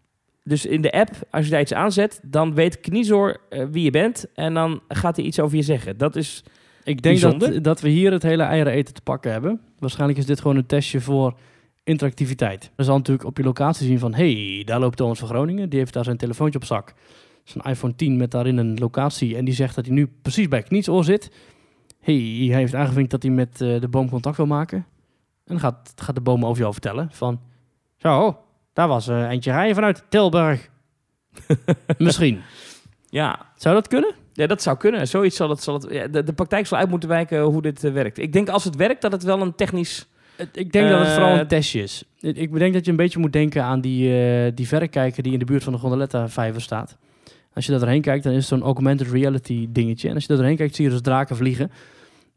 Dus in de app, als je daar iets aanzet, dan weet Kniezoor eh, wie je bent. En dan gaat hij iets over je zeggen. Dat is, Ik denk dat, Bijzonder. dat we hier het hele eieren eten te pakken hebben. Waarschijnlijk is dit gewoon een testje voor interactiviteit. Je zal natuurlijk op je locatie zien van... hey, daar loopt Thomas van Groningen. Die heeft daar zijn telefoontje op zak. Zijn iPhone 10 met daarin een locatie. En die zegt dat hij nu precies bij Knietsoor zit. hey, hij heeft aangevinkt dat hij met eh, de boom contact wil maken. En dan gaat, gaat de boom over jou vertellen van... Zo, daar was eh, eentje rijden vanuit Tilburg. [laughs] Misschien. ja, Zou dat kunnen? ja, dat zou kunnen. Zoiets zal het, zal het ja, de, de praktijk zal uit moeten wijken hoe dit eh, werkt. Ik denk als het werkt dat het wel een technisch... Ik denk dat het vooral een testje is. Ik ik denk dat je een beetje moet denken aan die, die verrekijker die in de buurt van de Gondoletta-vijver staat. Als je daar doorheen kijkt, dan is het zo'n augmented reality dingetje. En als je daar doorheen kijkt, zie je dus draken vliegen.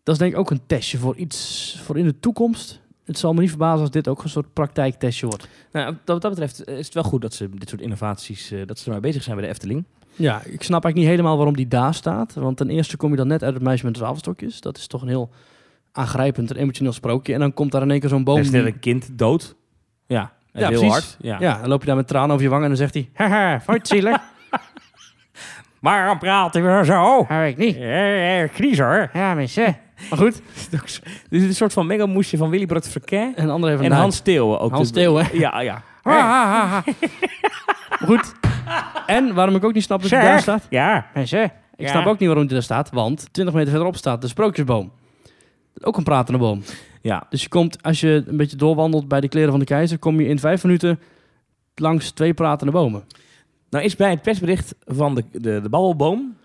Dat is denk ik ook een testje voor iets voor in de toekomst. Het zal me niet verbazen als dit ook een soort praktijktestje wordt. Nou, wat dat betreft eh, is het wel goed dat ze dit soort innovaties... eh, dat ze ermee bezig zijn bij de Efteling. Ja, ik snap eigenlijk niet helemaal waarom die daar staat. Want ten eerste kom je dan net uit het meisje met de zwavelstokjes. Dat is toch een heel aangrijpend en emotioneel sprookje. En dan komt daar in één keer zo'n boom... Er is net een kind dood. Ja, Ja, heel precies. hard. Ja. Ja, dan loop je daar met tranen over je wangen en dan zegt hij... Haha, zielig? [laughs] Maar dan praat hij weer zo. Hou ik niet. Kries hoor. Ja, mensen. Maar goed. [laughs] Dit is een soort van mengelmoesje van Willy Brood Verkeer. En de andere even En een Hans Steeuwen ook. Hans Steeuwen. Ja, ja. Maar goed. En waarom ik ook niet snap dat hij daar staat. Ja. Mensen, ik snap ook niet waarom hij daar staat. Want 20 meter verderop staat de sprookjesboom. Ook een pratende boom. Ja. Dus je komt, als je een beetje doorwandelt bij de kleren van de keizer, kom je in vijf minuten langs twee pratende bomen. Nou is bij het persbericht van de, de, de babbelboom...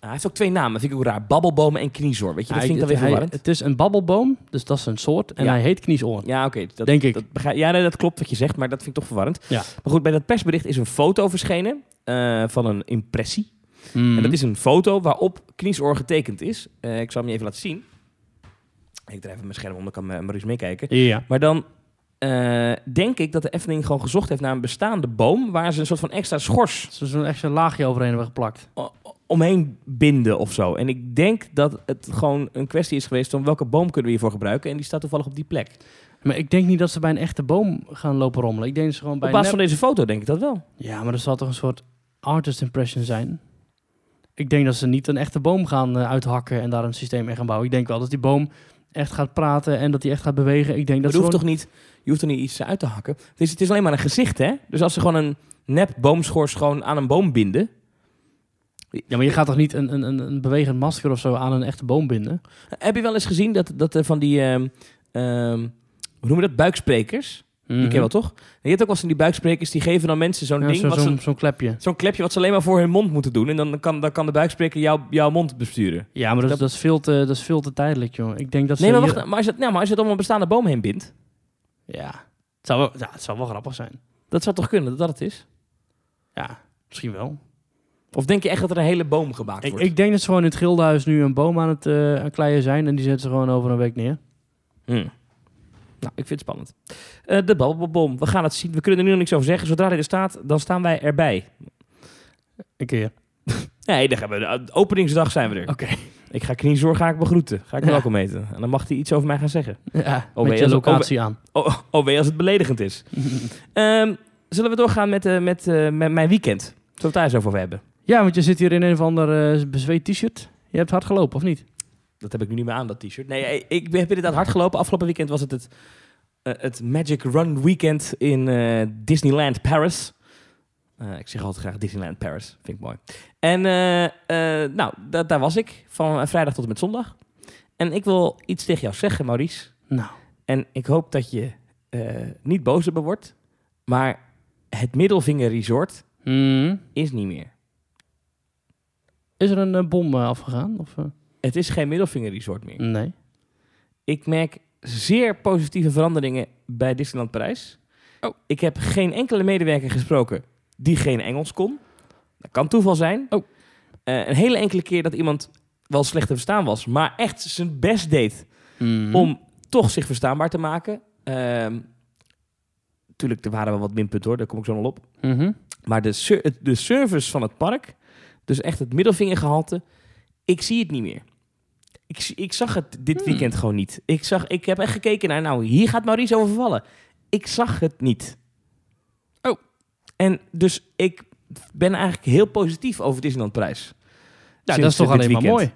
Hij heeft ook twee namen, vind ik ook raar. Babbelbomen en kniezoor. Weet je, dat vind ik dan weer verwarrend. Het is een babbelboom, dus dat is een soort. En Ja. hij heet kniesoor. Ja, oké. dat, Denk ik. Dat begrijp, ja, nee, dat klopt wat je zegt, maar dat vind ik toch verwarrend. Ja. Maar goed, bij dat persbericht is een foto verschenen eh, van een impressie. Mhm. En dat is een foto waarop kniesoor getekend is. Eh, ik zal hem je even laten zien. Ik draai even mijn scherm om, dan kan Ma- Maurice meekijken. Ja. Maar dan eh, denk ik dat de Efteling gewoon gezocht heeft naar een bestaande boom... waar ze een soort van extra schors Zo- Zo'n extra laagje overheen hebben geplakt. omheen binden of zo. En ik denk dat het gewoon een kwestie is geweest van welke boom kunnen we hiervoor gebruiken. En die staat toevallig op die plek. Maar ik denk niet dat ze bij een echte boom gaan lopen rommelen. Ik denk dat ze gewoon bij Op basis van deze foto denk ik dat wel. Ja, maar dat zal toch een soort artist impression zijn? Ik denk dat ze niet een echte boom gaan eh, uithakken en daar een systeem in gaan bouwen. Ik denk wel dat die boom echt gaat praten en dat hij echt gaat bewegen. Ik denk dat ze hoeft gewoon- toch niet, je hoeft er niet iets uit te hakken. Het is, het is alleen maar een gezicht, hè? Dus als ze gewoon een nep boomschors gewoon aan een boom binden... Ja, maar je gaat toch niet een, een, een, bewegend masker of zo aan een echte boom binden? Heb je wel eens gezien dat, dat van die... ehm, ehm, hoe noem je dat? Buiksprekers. Die ken je wel, toch? En je hebt ook wel eens die buiksprekers... die geven dan mensen zo'n Mhm. Ja, ding... zo- Zo'n klepje. Zo'n klepje wat ze alleen maar voor hun mond moeten doen. En dan kan, dan kan de buikspreker jou, jouw mond besturen. Ja, maar dat, Dat- is veel te, dat is veel te tijdelijk, joh. Ik denk dat ze Nee, maar hier- wacht. Maar als, je nou, maar als je het om een bestaande boom heen bindt... Ja. Het zou, wel, ja, het zou wel grappig zijn. Dat zou toch kunnen dat dat het is? Ja, misschien wel. Of denk je echt dat er een hele boom gemaakt Ik, wordt? ik denk dat ze gewoon in het gildenhuis nu een boom aan het eh, aan kleien zijn. En die zetten ze gewoon over een week neer. Hmm. Nou, ik vind het spannend. Eh, de babbelbom. We gaan het zien. We kunnen er nu nog niks over zeggen. Zodra hij er staat, dan staan wij erbij. Een keer. [laughs] Nee, dan gaan we, de openingsdag zijn we er. Oké. Ik ga Kniezor ga ik begroeten. Ga ik Ja. welkom eten. En dan mag hij iets over mij gaan zeggen. Ja, met je locatie aan. Oh, oh wee als het beledigend is. [laughs] Ehm, zullen we doorgaan met, eh, met, eh, met mijn weekend? Zullen we het daar eens over hebben? Ja, want je zit hier in een of ander eh, bezweet t-shirt. Je hebt hard gelopen, of niet? Dat heb ik nu niet meer aan, dat t-shirt. Nee, ik, heb inderdaad hard gelopen. Afgelopen weekend was het het, eh, het Magic Run Weekend in eh, Disneyland Paris. Eh, ik zeg altijd graag Disneyland Paris. Vind ik mooi. En eh, eh, nou, da- daar was ik. Van vrijdag tot en met zondag. En ik wil iets tegen jou zeggen, Maurice. Nou, En ik hoop dat je niet boos op me wordt. Maar het Middelvinger Resort hmm. is niet meer. is er een bom afgegaan? Of? Het is geen Middelvinger Resort meer. Nee. Ik merk zeer positieve veranderingen bij Disneyland Parijs. Oh. Ik heb geen enkele medewerker gesproken die geen Engels kon. Dat kan toeval zijn. Oh. Eh, een hele enkele keer dat iemand wel slecht te verstaan was, maar echt zijn best deed Hmm. om toch zich verstaanbaar te maken. Ehm tuurlijk, er waren wel wat minpunten hoor, daar kom ik zo nog op. Mhm. Maar de, de service van het park, dus echt het middelvingergehalte, ik zie het niet meer. Ik, ik zag het dit Hmm. weekend gewoon niet. Ik, zag, ik heb echt gekeken naar, nou, hier gaat Maurice over vallen. Ik zag het niet. En dus ik ben eigenlijk heel positief over Disneyland Parijs. Ja, dat is toch alleen maar mooi.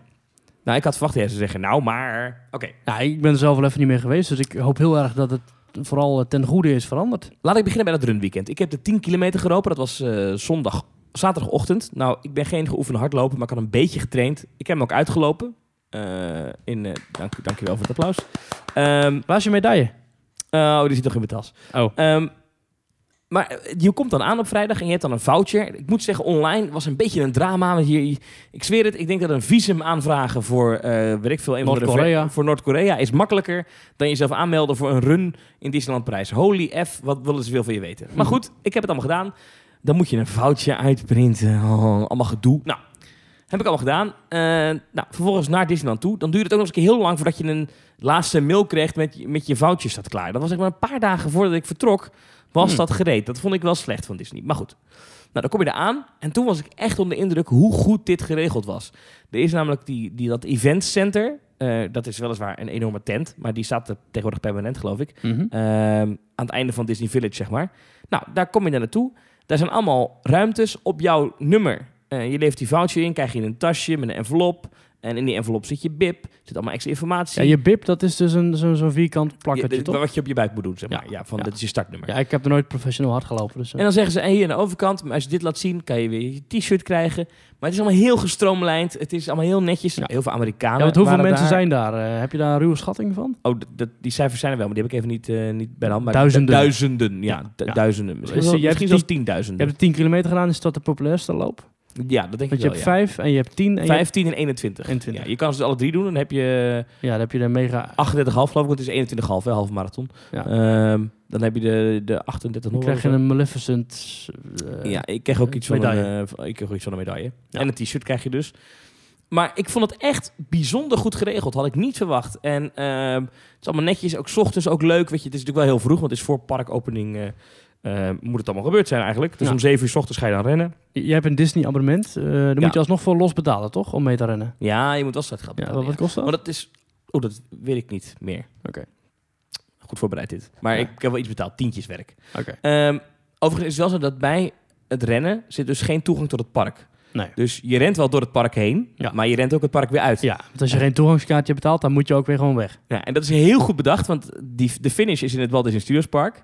Nou, ik had verwacht dat zou zeggen, nou, maar... Oké, Ja, ik ben er zelf wel even niet meer geweest, dus ik hoop heel erg dat het vooral ten goede is veranderd. Laat ik beginnen bij dat runweekend. Ik heb de 10 kilometer gelopen. Dat was eh, zondag, zaterdagochtend. Nou, ik ben geen geoefende hardloper, maar ik had een beetje getraind. Ik heb hem ook uitgelopen. Eh, in, eh dank, dankjewel voor het applaus. Ehm, Waar is je medaille? oh, die zit nog in mijn tas. Oh. Ehm, maar eh, je komt dan aan op vrijdag en je hebt dan een voucher. Ik moet zeggen, online was een beetje een drama. Want hier, ik zweer het, ik denk dat een visum aanvragen voor, eh weet ik veel, een Noord-Korea. voor Noord-Korea is makkelijker dan jezelf aanmelden voor een run in Disneyland Parijs. Holy F, wat willen ze veel van je weten. Maar goed, ik heb het allemaal gedaan. Dan moet je een foutje uitprinten. Oh, allemaal gedoe. Nou, heb ik allemaal gedaan. Eh, nou, vervolgens naar Disneyland toe. Dan duurde het ook nog eens een keer heel lang voordat je een laatste mail kreeg met, je- met je foutjes staat klaar. Dat was zeg maar een paar dagen voordat ik vertrok, was Hmm. dat gereed. Dat vond ik wel slecht van Disney. Maar goed. Nou, dan kom je eraan. En toen was ik echt onder de indruk hoe goed dit geregeld was. Er is namelijk die, die, dat event center. Eh, dat is weliswaar een enorme tent. Maar die staat er tegenwoordig permanent, geloof ik. Mhm. Ehm, aan het einde van Disney Village, zeg maar. Nou, daar kom je naar naartoe. Daar zijn allemaal ruimtes op jouw nummer. Eh, je levert die voucher in, krijg je in een tasje met een envelop. En in die envelop zit je BIP, zit allemaal extra informatie. Ja, je bib, dat is dus een, zo'n zo'n vierkant plakketje, toch? Wat je op je buik moet doen, zeg maar. Ja, van, Ja. Dat is je startnummer. Ja, ik heb er nooit professioneel hard gelopen, dus... eh, En dan zeggen ze, hey, hier aan de overkant, maar als je dit laat zien, kan je weer je t-shirt krijgen. Maar het is allemaal heel gestroomlijnd. Het is allemaal heel netjes. Ja. Heel veel Amerikanen ja, want hoeveel mensen daar. zijn daar? Eh, heb je daar een ruwe schatting van? Oh, die cijfers zijn er wel, maar die heb ik even niet, eh, niet bij de hand. Maar Duizenden. du- Duizenden, ja. Ja. du- Ja. Duizenden. Misschien, Dus je misschien zelfs Je hebt de 10 kilometer gedaan, is dat de populairste loop? Ja, dat denk Want ik je wel, hebt ja. 5 en je hebt 10 en je hebt, 15 en 21. 21. Ja, je kan ze alle drie doen. Dan heb je ja, dan heb je de mega... 38,5 geloof ik, want het is 21,5, hè, halve marathon. Ja. Ehm, dan heb je de, de 38 Dan krijg je een Maleficent... eh, Ja, ik kreeg ook iets van, een, eh, ik kreeg ook iets van een medaille. Ja. En een t-shirt krijg je dus. Maar ik vond het echt bijzonder goed geregeld. Had ik niet verwacht. En ehm, het is allemaal netjes. Ook 's ochtends ook leuk. Weet je, het is natuurlijk wel heel vroeg. Want het is voor parkopening... eh, moet het allemaal gebeurd zijn eigenlijk. Dus Ja. om 7 uur 's ochtends ga je dan rennen. Je hebt een Disney-abonnement. eh daar Ja. moet je alsnog voor los betalen, toch? Om mee te rennen. Ja, je moet wel startgeld Ja, betalen. wat, wat kost dat? Maar dat is... Oh, dat weet ik niet meer. Oké. Goed voorbereid dit. Maar Ja. ik heb wel iets betaald. Tientjes werk. Oké. Ehm, overigens is het wel zo dat bij het rennen zit dus geen toegang tot het park. Nee. Dus je rent wel door het park heen, Ja. maar je rent ook het park weer uit. Ja, want als je geen toegangskaartje betaalt, dan moet je ook weer gewoon weg. Ja, en dat is heel goed bedacht, want die, de finish is in het Walt Disney Studios Park.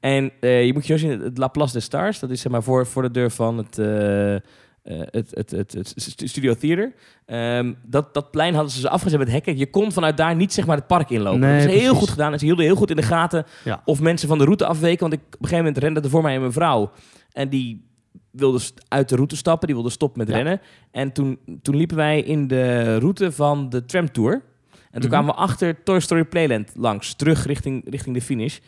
En eh, je moet je zo zien, het La Place des Stars, dat is zeg maar voor, voor de deur van het, eh, eh, het, het, het, het stu- Studio Theater. Ehm, dat, dat plein hadden ze ze afgezet met hekken. Je kon vanuit daar niet zeg maar het park inlopen. Nee, dat is heel goed gedaan. En ze hielden heel goed in de gaten Ja. of mensen van de route afweken. Want ik, op een gegeven moment rende er voor mij een mevrouw. En die wilde uit de route stappen. Die wilde stoppen met Ja. rennen. En toen, toen liepen wij in de route van de tramtour. En toen Mhm. kwamen we achter Toy Story Playland langs. Terug richting, richting de finish.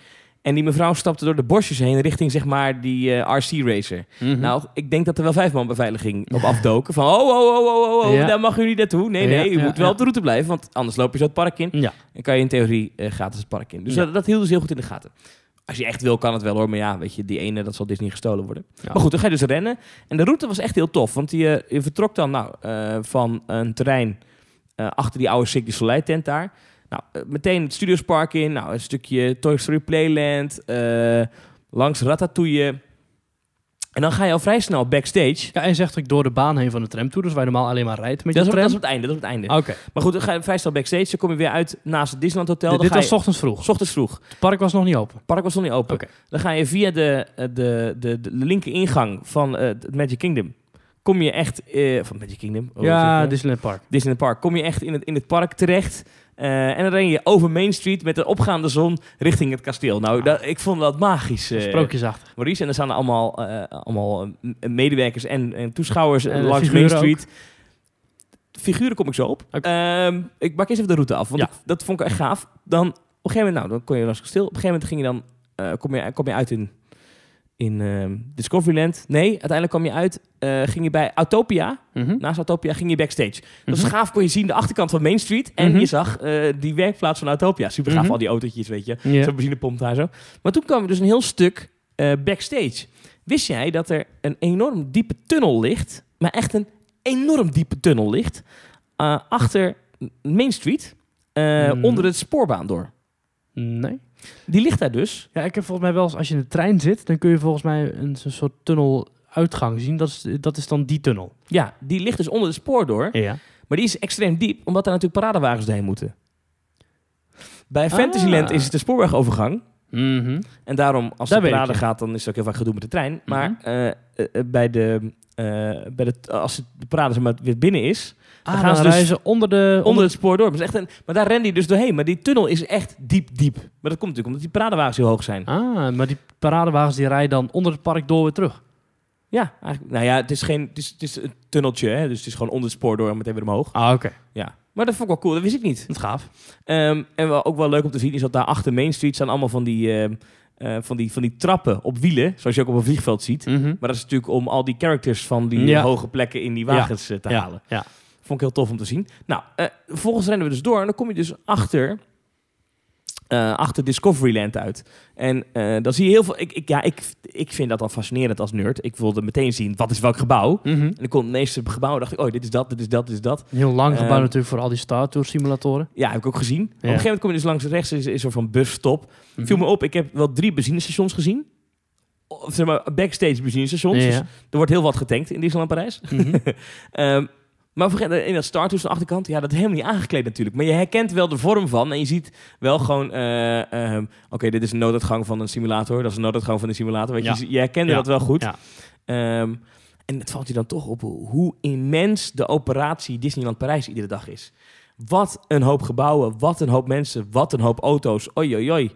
En die mevrouw stapte door de bosjes heen richting zeg maar die eh, RC-racer. Mhm. Nou, ik denk dat er wel vijf man beveiliging op afdoken. Van, oh, oh, oh, oh, oh, oh, Ja. daar mag u niet naartoe. Nee, Ja, nee, u ja, moet wel op de route blijven. Want anders loop je zo het park in. En kan je in theorie eh, gratis het park in. Dus dat, dat hielden ze heel goed in de gaten. Als je echt wil, kan het wel hoor. Maar ja, weet je, die ene, dat zal Disney gestolen worden. Ja. Maar goed, dan ga je dus rennen. En de route was echt heel tof. Want je vertrok dan nou, eh, van een terrein eh, achter die oude Cirque du Soleil tent daar. Nou, eh, meteen het Studiospark in. Nou, een stukje Toy Story Playland. langs Ratatouille. En dan ga je al vrij snel backstage. Ja, en zegt ook door de baan heen van de tramtour, dus waar je normaal alleen maar rijdt met Dat je is, op, tram. dat is op het einde. Dat is op het einde. Oké, Maar goed, dan ga je vrij snel backstage. Dan kom je weer uit naast het Disneyland Hotel. Dit- dit was je, 's ochtends vroeg. s ochtends vroeg. Het park was nog niet open. Het park was nog niet open. Dan ga je via de, eh, de, de, de linker ingang van eh, het Magic Kingdom. Kom je echt... eh, van Magic Kingdom? Oh, ja? Disneyland Park. Disneyland Park. Kom je echt in het, in het park terecht. Eh, en dan ren je over Main Street met de opgaande zon richting het kasteel. Nou, Ah. dat, ik vond dat magisch, eh, Sprookjesachtig. Maurice. En er staan er allemaal, eh, allemaal medewerkers en, en toeschouwers langs Main Street. Figuren kom ik zo op. Ehm, ik maak eerst even de route af, want Ja. ik- dat vond ik echt gaaf. Dan, op een gegeven moment, nou, dan kon je langs het kasteel. Op een gegeven moment ging je dan, kom, je, kom je uit in, in ehm, Discoveryland. Nee, uiteindelijk kwam je uit, eh, ging je bij Autopia. Mhm. Naast Autopia ging je backstage. Dat is Mhm. gaaf, kon je zien de achterkant van Main Street. En Mhm. je zag eh, die werkplaats van Autopia. Super gaaf, Mhm. al die autootjes, weet je. Zo'n benzinepomp daar zo. Maar toen kwam er dus een heel stuk eh, backstage. Wist jij dat er een enorm diepe tunnel ligt? Maar echt een enorm diepe tunnel ligt. achter Main Street. Hmm. Onder het spoorbaan door. Nee. Die ligt daar dus. Ja, ik heb volgens mij wel eens, als je in de trein zit, dan kun je volgens mij een, zo'n soort tunneluitgang zien. Dat is, dat is dan die tunnel. Ja, die ligt dus onder het spoor door. Ja. Maar die is extreem diep, omdat er natuurlijk paradewagens doorheen moeten. Bij Ah. Fantasyland is het de spoorwegovergang. Mhm. En daarom, als Daar de parade gaat, dan is het ook heel vaak gedoe met de trein. Maar eh, bij de, eh, bij de, als het- de parade maar, weer binnen is, Ah, gaan ze dus reizen onder de... onder het spoor door. Maar, echt een, maar daar rende hij dus doorheen. Maar die tunnel is echt diep, diep. Maar dat komt natuurlijk omdat die paradewagens heel hoog zijn. Ah, maar die paradewagens die rijden dan onder het park door weer terug. Ja, eigenlijk, nou ja, het is, geen, het is, het is een tunneltje, hè, dus het is gewoon onder het spoor door en meteen weer omhoog. Ah, oké. Ja. Maar dat vond ik wel cool, dat wist ik niet. Dat is gaaf. Ehm, en wel, ook wel leuk om te zien is dat daar achter Main Street staan allemaal van die, ehm, eh, van die, van die trappen op wielen, zoals je ook op een vliegveld ziet. Mhm. Maar dat is natuurlijk om al die characters van die Ja. hoge plekken in die wagens eh, te ja, halen. ja. Vond ik heel tof om te zien. Nou, eh vervolgens rennen we dus door en dan kom je dus achter, eh, achter Discoveryland uit. En eh, dan zie je heel veel... Ik, ik, ja, ik, ik vind dat al fascinerend als nerd. Ik wilde meteen zien, wat is welk gebouw? Mhm. En ik kon het meeste gebouwen dacht ik, oh, dit is dat, dit is dat, dit is dat. Een heel lang gebouw Ehm, natuurlijk voor al die Star Tour simulatoren. Ja, heb ik ook gezien. Op een gegeven moment kom je dus langs rechts, is, is soort van busstop. Mhm. Viel me op, ik heb wel drie benzinestations gezien. Of zeg maar, backstage benzinestations. Ja. Dus er wordt heel wat getankt in Disneyland Parijs. Mhm. [laughs] Ehm, maar in dat Star Tours aan de achterkant, ja, dat is helemaal niet aangekleed natuurlijk. Maar je herkent wel de vorm van en je ziet wel gewoon, eh, ehm, oké, dit is een nooduitgang van een simulator. Dat is een nooduitgang van een simulator. Weet je, Ja. je, je herkende Ja. dat wel goed. Ja. Ehm, en het valt je dan toch op hoe immens de operatie Disneyland Parijs iedere dag is. Wat een hoop gebouwen, wat een hoop mensen, wat een hoop auto's. Oei, oei, oei.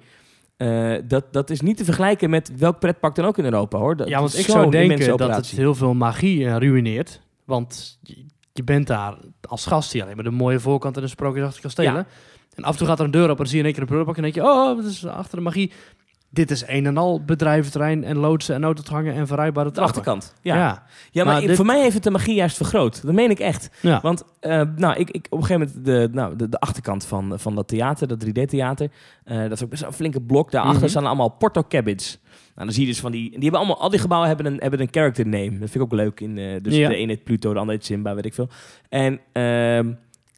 Eh, dat, dat is niet te vergelijken met welk pretpark dan ook in Europa, hoor. Dat Ja, want ik zou denken dat het heel veel magie eh, ruïneert. Want je, bent daar als gast hier alleen maar de mooie voorkant en de sprookjesachtige kastelen. Ja. En af en toe gaat er een deur op en zie je in één keer een prullenbak en denk je, oh, dat is achter de magie. Dit is een en al bedrijventerrein en loodsen en nooduitgangen en verrijbare de achterkant. Ja, ja. ja. maar, Maar dit- voor mij heeft het de magie juist vergroot. Dat meen ik echt. ja. Want eh, nou, ik, ik, op een gegeven moment de, nou, de, de achterkant van, van dat theater, dat 3D-theater, eh, dat is ook best een flinke blok. Daarachter Mhm. staan allemaal Porto Cabins. Nou, dan zie je dus van die, die hebben allemaal, al die gebouwen hebben een, hebben een character name. Dat vind ik ook leuk. In, eh, dus Ja. de ene heet Pluto, de andere heet Simba, weet ik veel. En ehm,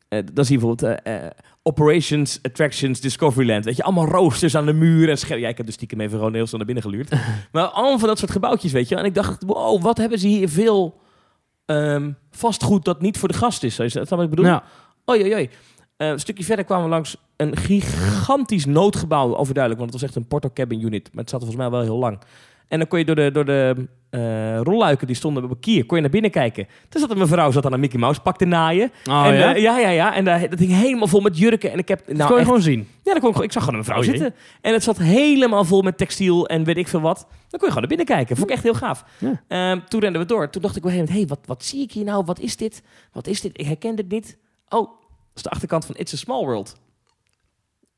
eh, dan zie je bijvoorbeeld eh, Operations, Attractions, Discoveryland. Weet je, allemaal roosters aan de muur en schermen. Ja, ik heb dus stiekem even gewoon heel snel naar binnen geluurd. [laughs] maar allemaal van dat soort gebouwtjes, weet je. En ik dacht, wow, wat hebben ze hier veel ehm, vastgoed dat niet voor de gast is. Is dat wat ik bedoel? Ja. Oei, oei, oei. Een stukje verder kwamen we langs een gigantisch noodgebouw, overduidelijk, want het was echt een Porto Cabin Unit. Maar het zat volgens mij wel heel lang. En dan kon je door de, door de eh, rolluiken die stonden op een kier, kon je naar binnen kijken. Toen zat een mevrouw zat aan een Mickey Mouse pak te naaien. Oh, en, ja? eh, ja, ja, ja. En daar, dat hing helemaal vol met jurken. En ik heb, dat nou, kon je echt- gewoon zien. ja, dan kon ik, ik zag gewoon een mevrouw Oh, zitten. En het zat helemaal vol met textiel en weet ik veel wat. Dan kon je gewoon naar binnen kijken. Vond ik echt heel gaaf. Ja. Ehm, toen renden we door. Toen dacht ik op een gegeven moment, hey, wat, wat zie ik hier nou? Wat is dit? Wat is dit? Ik herken dit niet. Oh, dat is de achterkant van It's a Small World.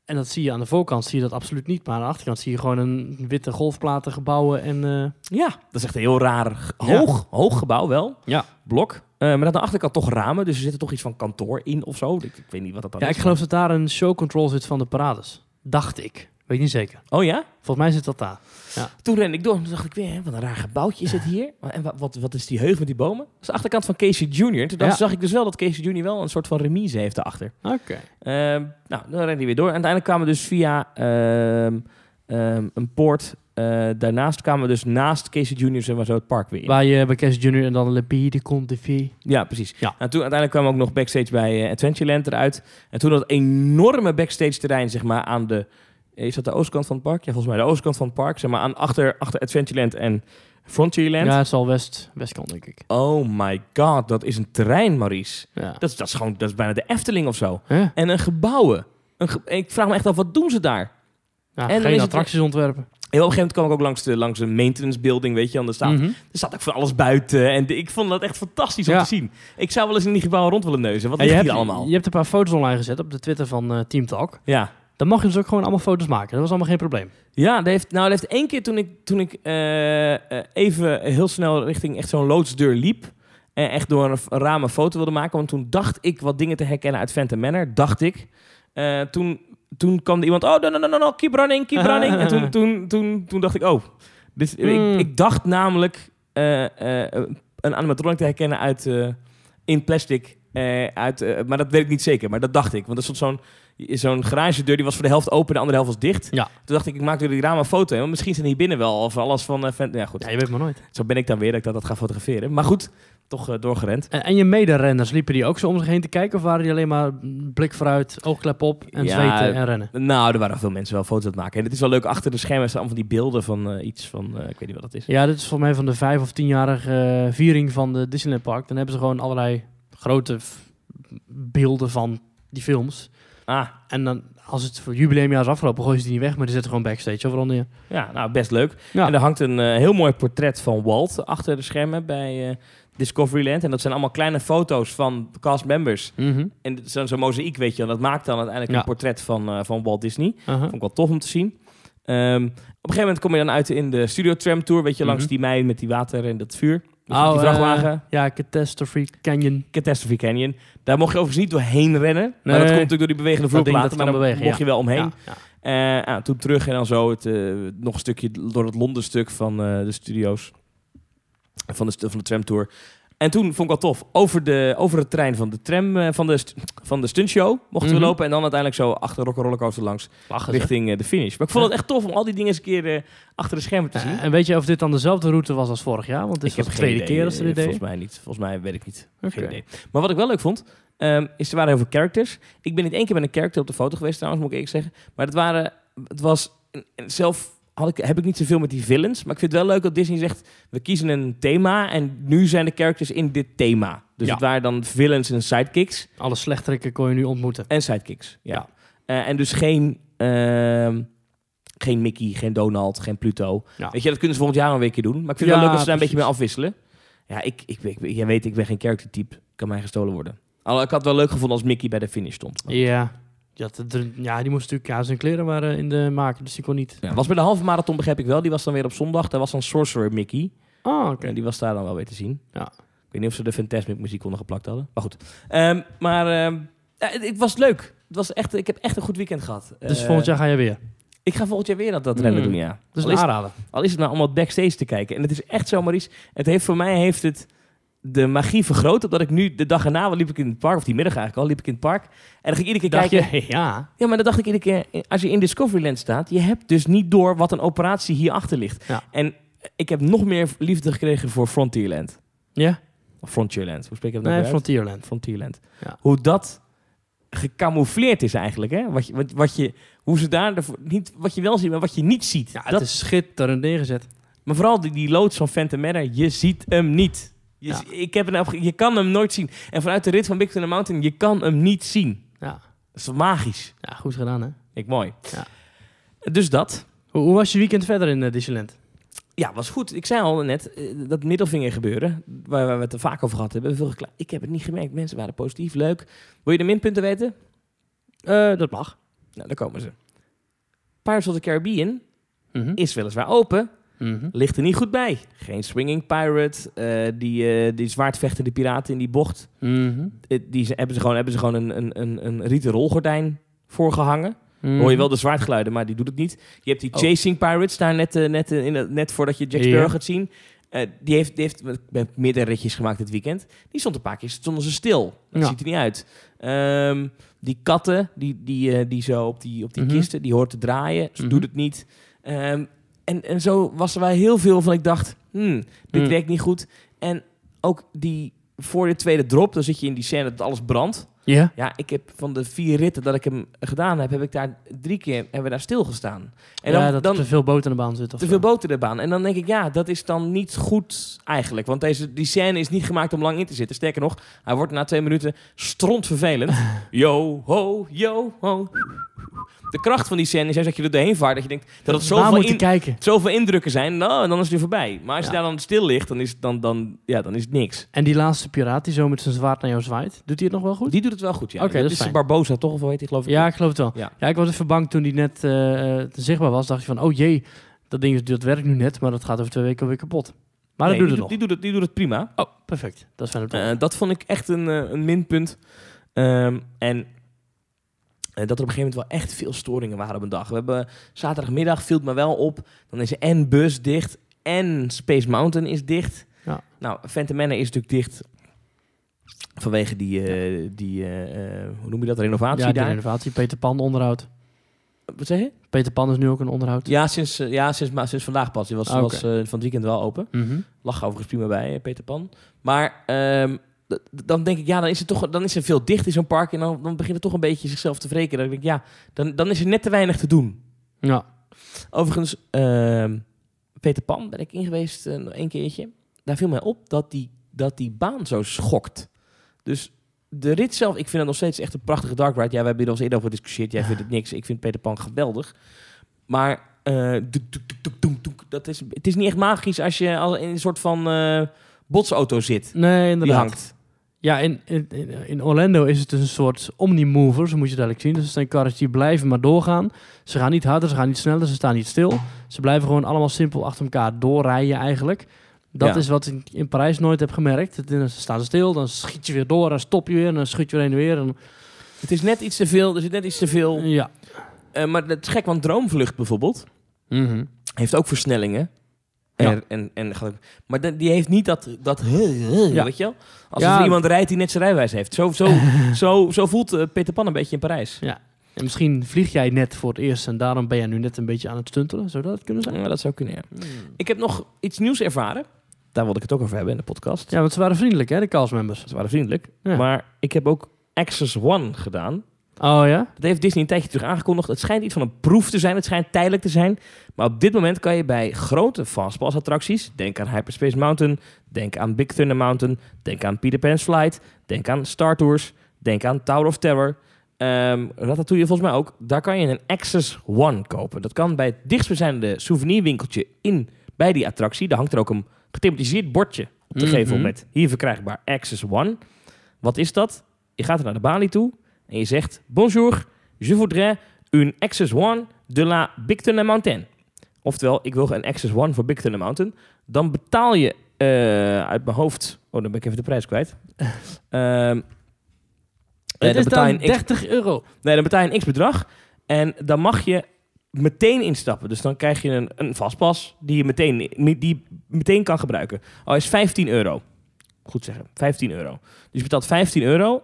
En dat zie je aan de voorkant, zie je dat absoluut niet. Maar aan de achterkant zie je gewoon een witte golfplaten gebouwen en... eh, Ja, dat is echt een heel raar, Ja. hoog, hoog gebouw wel. Ja. Blok. Eh, maar aan de achterkant toch ramen. Dus er zit er toch iets van kantoor in of zo. Ik, ik weet niet wat dat dan Ja, is. ik geloof dat daar een show control zit van de parades. Dacht ik. Weet ik niet zeker. Oh ja? Volgens mij zit dat daar. Toen rende ik door en toen dacht ik weer, wat een raar gebouwtje is het hier. En wat, wat, wat is die heug met die bomen? Dat is de achterkant van Casey Jr. Toen Ja. zag ik dus wel dat Casey Jr. wel een soort van remise heeft daarachter. Oké. Ehm, nou, dan rende hij weer door. En uiteindelijk kwamen we dus via ehm, ehm, een poort. eh, daarnaast kwamen we dus naast Casey Jr. zeg maar zo het park weer in. Waar je bij Casey Junior en dan de Conte de Vie. Ja, precies. Ja. En toen uiteindelijk kwamen we ook nog backstage bij eh, Adventureland eruit. En toen dat enorme backstage terrein, zeg maar, aan de... Is dat de oostkant van het park? Ja, volgens mij de oostkant van het park. Zeg maar, aan, achter, achter Adventureland en Frontierland. Ja, het is al west, westkant, denk ik. Oh my god, dat is een terrein, Maurice. Ja. Dat, is- dat is gewoon, dat is bijna de Efteling of zo. En een gebouwen. Een ge- ik vraag me echt af, wat doen ze daar? Ja, En is geen het- attracties ontwerpen. En op een gegeven moment kwam ik ook langs de, langs de maintenance building, weet je. En er staat, Mhm. er staat ook van alles buiten. En de- ik vond dat echt fantastisch om Ja. te zien. Ik zou wel eens in die gebouwen rond willen neuzen. Wat hebt, hier allemaal? je hebt een paar foto's online gezet op de Twitter van eh, Team Talk. Ja. Dan mag je dus ook gewoon allemaal foto's maken. Dat was allemaal geen probleem. Ja, dat heeft, nou, dat heeft één keer toen ik, toen ik eh, eh, even heel snel richting echt zo'n loodsdeur liep. En echt door een, raam een foto wilde maken. Want toen dacht ik wat dingen te herkennen uit Phantom Manor. Dacht ik. Eh, toen, toen kwam er iemand. Oh, no, no, no, no, keep running, keep running. en toen, [laughs] toen, toen, toen dacht ik, oh. Dus ik, ik dacht namelijk een animatronic te herkennen uit in plastic. uit, maar dat weet ik niet zeker. Maar dat dacht ik. Want er stond zo'n zo'n garagedeur die was voor de helft open, de andere helft was dicht. Ja. Toen dacht ik, ik maak door die raam een foto. Want misschien zijn hier binnen wel of alles van... Phantom- ja, goed. Ja, je weet maar nooit. Zo ben ik dan weer dat ik dat, dat ga fotograferen. Maar goed, toch eh, doorgerend. En, en je mederenners, liepen die ook zo om zich heen te kijken? Of waren die alleen maar blik vooruit, oogklep op en Ja, zweten en rennen? Nou, er waren veel mensen wel foto's aan het maken. En het is wel leuk, achter de schermen staan van die beelden van eh, iets van... ik weet niet wat dat is. Ja, dit is volgens mij van de vijf of tienjarige viering van de Disneyland Park. Dan hebben ze gewoon allerlei grote beelden van die films. Ah, En dan, als het voor jubileumjaar is afgelopen, gooien ze die niet weg, maar die zetten gewoon backstage overal neer. ja, nou, best leuk. Ja. En er hangt een eh, heel mooi portret van Walt achter de schermen bij eh, Discoveryland. En dat zijn allemaal kleine foto's van castmembers. Mhm. En zo'n zo'n mozaïek, weet je, dat maakt dan uiteindelijk Ja. een portret van, eh, van Walt Disney. Vond ik wel tof om te zien. Ehm, op een gegeven moment kom je dan uit in de studio tram tour, weet je, langs Mhm. die mijn met die water en dat vuur. Oh, die vrachtwagen. ja, Catastrophe Canyon. Catastrophe Canyon. Daar mocht je overigens niet doorheen rennen. Maar dat komt natuurlijk door die bewegende vloerplaten. Maar bewegen, mocht ja. je wel omheen. Ja, ja. Eh, ah, toen terug en dan zo het, eh, nog een stukje door het Londen stuk van de studio's. Van de, van de tramtour. En toen vond ik wel tof. Over, de, over het trein van de tram, eh, van, de st- van de stuntshow mochten Mhm. we lopen. En dan uiteindelijk zo achter Rock Rollercoaster langs Lachen richting eh, de finish. Maar ik vond het echt tof om al die dingen eens een keer eh, achter de schermen te zien. En weet je of dit dan dezelfde route was als vorig jaar? Want dit ik was heb de tweede idee. keer als ze dit deden. Volgens mij niet. Volgens mij weet ik niet. Geen idee. Maar wat ik wel leuk vond, ehm, is er waren heel veel characters. Ik ben niet één keer met een character op de foto geweest trouwens, moet ik eerlijk zeggen. Maar het waren, het was, zelf had ik, heb ik niet zoveel met die villains. Maar ik vind het wel leuk dat Disney zegt, we kiezen een thema en nu zijn de characters in dit thema. Dus Ja. het waren dan villains en sidekicks. Alle slechterikken kon je nu ontmoeten. En sidekicks, ja. Ja. Eh, en dus geen, ehm, geen Mickey, geen Donald, geen Pluto. Ja. Weet je, dat kunnen ze volgend jaar een keer doen. Maar ik vind het wel leuk dat ze daar een beetje mee afwisselen. Ja, ik, ik, ik, jij weet, ik ben geen character type. Kan mij gestolen worden. Al, ik had het wel leuk gevonden als Mickey bij de finish stond. Ja. Er- ja, die moest natuurlijk, ja, zijn kleren waren in de maak, dus die kon niet. Ja, was bij de halve marathon begrijp ik wel. Die was dan weer op zondag. Daar was dan Sorcerer Mickey. Oh, oké. En die was daar dan wel weer te zien. Ja. Ik weet niet of ze de Fantasmic muziek onder geplakt hadden. Maar goed. Ehm, maar ehm, ja, het, het was leuk. Het was echt, ik heb echt een goed weekend gehad. Dus Eh, volgend jaar ga je weer. Ik ga volgend jaar weer dat, dat rennen Hmm. doen, ja. Is Al is, al is het maar allemaal backstage te kijken. En het is echt zo, Maurice. Het heeft voor mij heeft het de magie vergroot. Omdat ik nu de dag erna liep ik in het park. Of die middag eigenlijk al liep ik in het park. En dan ging ik iedere keer Dacht kijken. je, [laughs] ja. Ja, maar dan dacht ik iedere keer. Als je in Discoveryland staat. Je hebt dus niet door wat een operatie hierachter ligt. Ja. En ik heb nog meer liefde gekregen voor Frontierland. Ja? Of Frontierland. Hoe spreek je dat nou Nee? Frontierland. Frontierland. Ja. Hoe dat gecamoufleerd is eigenlijk. Hè? Wat je, wat, wat je, hoe ze daar niet wat je wel ziet, maar wat je niet ziet. Ja, dat, is schitterend neergezet. Maar vooral die, die loods van Phantom Manor, je ziet hem niet. Je, Ja. ik heb een, je kan hem nooit zien. En vanuit de rit van Big Thunder Mountain, je kan hem niet zien. Ja. Dat is magisch? ja, goed gedaan hè. Ik mooi. Ja. Dus dat. Hoe, hoe was je weekend verder in eh, Disneyland? Ja, was goed. Ik zei al net, eh, dat middelvinger gebeuren, waar, waar we het er vaak over gehad hebben. Ik heb het niet gemerkt. Mensen waren positief, leuk. Wil je de minpunten weten? Eh, dat mag. Nou, daar komen ze. Pirates of the Caribbean Mhm. is weliswaar open, Mhm. ligt er niet goed bij. Geen swinging pirate, eh, die, eh die zwaardvechtende piraten in die bocht. Mhm. Eh, die ze, hebben ze gewoon, hebben ze gewoon een, een, een, een rieten rolgordijn voor gehangen. Mhm. Hoor je wel de zwaardgeluiden, maar die doet het niet. Je hebt die Oh. Chasing Pirates daar net, net, in het- net voordat je Jack Ja. Sparrow gaat zien. Eh, die heeft, die heeft meerdere ritjes gemaakt dit weekend. Die stond een paar keer stonden ze stil. Dat Ja. ziet er niet uit. Ehm, die katten, die, die, die zo op die, op die Mhm. kisten, die hoort te draaien. Ze Mhm. doet het niet. Ehm, en, en zo was er wel heel veel van ik dacht, hmm, dit Mm. werkt niet goed. En ook die voor de tweede drop, dan zit je in die scène dat alles brandt. Ja? Ja, ik heb van de vier ritten dat ik hem gedaan heb, heb ik daar drie keer hebben we daar stilgestaan. En dan, ja, dat dan er te veel boot in de baan zit. Of te zo. veel boter in de baan. En dan denk ik, ja, dat is dan niet goed eigenlijk. Want deze, die scène is niet gemaakt om lang in te zitten. Sterker nog, hij wordt na twee minuten stront vervelend. [laughs] Yo, ho, yo, ho. De kracht van die scène is juist dat je er doorheen vaart. Dat je denkt dat het zoveel, in, kijken? zoveel indrukken zijn. Nou, dan is het weer voorbij. Maar als je daar dan stil ligt, dan is, dan, dan, ja, dan is het niks. En die laatste piraat die zo met zijn zwaard naar jou zwaait, doet hij het nog wel goed? Die doet het wel goed, ja. Oké, dat is is fijn. Barbosa toch? Of hoe heet hij, geloof ik? Ja, ik geloof het wel. Ja. Ja, ik was even bang toen die net eh, zichtbaar was. Dacht je van, oh jee, dat ding dat werkt nu net, maar dat gaat over twee weken weer kapot. Maar Nee, dat die, doet het die, doet het, die doet het prima. nog. Oh, perfect. Dat is fijn. Eh, dat vond ik echt een, eh, een minpunt. Ehm, en dat er op een gegeven moment wel echt veel storingen waren op een dag. We hebben zaterdagmiddag, viel het me wel op. Dan is er en bus dicht en Space Mountain is dicht. Ja. Nou, Phantom Manor is natuurlijk dicht vanwege die, eh, die eh, eh, hoe noem je dat, renovatie ja, daar. renovatie. Peter Pan onderhoud. Wat zeg je? Peter Pan is nu ook een onderhoud. Ja, sinds, ja sinds, ma- sinds vandaag pas. Die was, Ah, was van het weekend wel open. Mhm. Lag overigens prima bij, Peter Pan. Maar ehm, dan denk ik, ja, dan is, het toch, dan is er veel dicht in zo'n park. En dan, dan begint het toch een beetje zichzelf te wreken. Dan denk ik, ja, dan, dan is er net te weinig te doen. Ja. Overigens, ehm, Peter Pan ben ik in geweest eh, nog een keertje. Daar viel mij op dat die, dat die baan zo schokt. Dus de rit zelf, ik vind het nog steeds echt een prachtige dark ride. Ja, we hebben hier al eens eerder over gediscussieerd. Jij vindt het niks. Ik vind Peter Pan geweldig. Maar eh, dat is, het is niet echt magisch als je al in een soort van eh, botsauto zit. Nee, Die inderdaad. hangt. Ja, in, in, in- in Orlando is het dus een soort omnimover, zo moet je het eigenlijk zien. Dus het zijn karretjes die blijven maar doorgaan. Ze gaan niet harder, ze gaan niet sneller, ze staan niet stil. Ze blijven gewoon allemaal simpel achter elkaar doorrijden eigenlijk. Dat Ja. is wat ik in Parijs nooit heb gemerkt. Het- Dan staan ze stil, dan schiet je weer door, dan stop je weer, en dan schiet je weer heen en weer. En, Het is net iets te veel. Er zit net iets te veel. ja. Eh, maar het is gek, want Droomvlucht bijvoorbeeld Mhm. heeft ook versnellingen. Ja. En, en, en, maar de- die heeft niet dat, dat Ja. weet je wel? Als Ja. er iemand rijdt die net zijn rijwijs heeft. Zo, zo, [laughs] zo, zo voelt eh, Peter Pan een beetje in Parijs. En misschien vlieg jij net voor het eerst en daarom ben jij nu net een beetje aan het stuntelen. Zou dat het kunnen zijn? Ja, dat zou kunnen, ja. Ik heb nog iets nieuws ervaren. Daar wilde ik het ook over hebben in de podcast. Ja, want ze waren vriendelijk hè, de castmembers. Ze waren vriendelijk. Ja. Maar ik heb ook Access One gedaan. Oh ja? Dat heeft Disney een tijdje terug aangekondigd. Het schijnt iets van een proef te zijn. Het schijnt tijdelijk te zijn. Maar op dit moment kan je bij grote fastpass attracties... Denk aan Hyperspace Mountain. Denk aan Big Thunder Mountain. Denk aan Peter Pan's Flight. Denk aan Star Tours. Denk aan Tower of Terror. Ehm Ratatouille volgens mij ook. Daar kan je een Access One kopen. Dat kan bij het dichtstbijzijnde souvenirwinkeltje in, bij die attractie. Daar hangt er ook een gethematiseerd bordje op de Mhm. gevel met... Hier verkrijgbaar Access One. Wat is dat? Je gaat er naar de balie toe... En je zegt, bonjour, je voudrais une Access One de la Big Thunder Mountain. Oftewel, ik wil een Access One voor Big Thunder Mountain. Dan betaal je eh, uit mijn hoofd... Oh, dan ben ik even de prijs kwijt. [laughs] Ehm eh, Het dan is betaal je dan een X, 30 euro. nee, dan betaal je een X bedrag. En dan mag je meteen instappen. Dus dan krijg je een, een vastpas die je meteen, die je meteen kan gebruiken. Al is 15 euro. Goed zeggen, 15 euro. Dus je betaalt 15 euro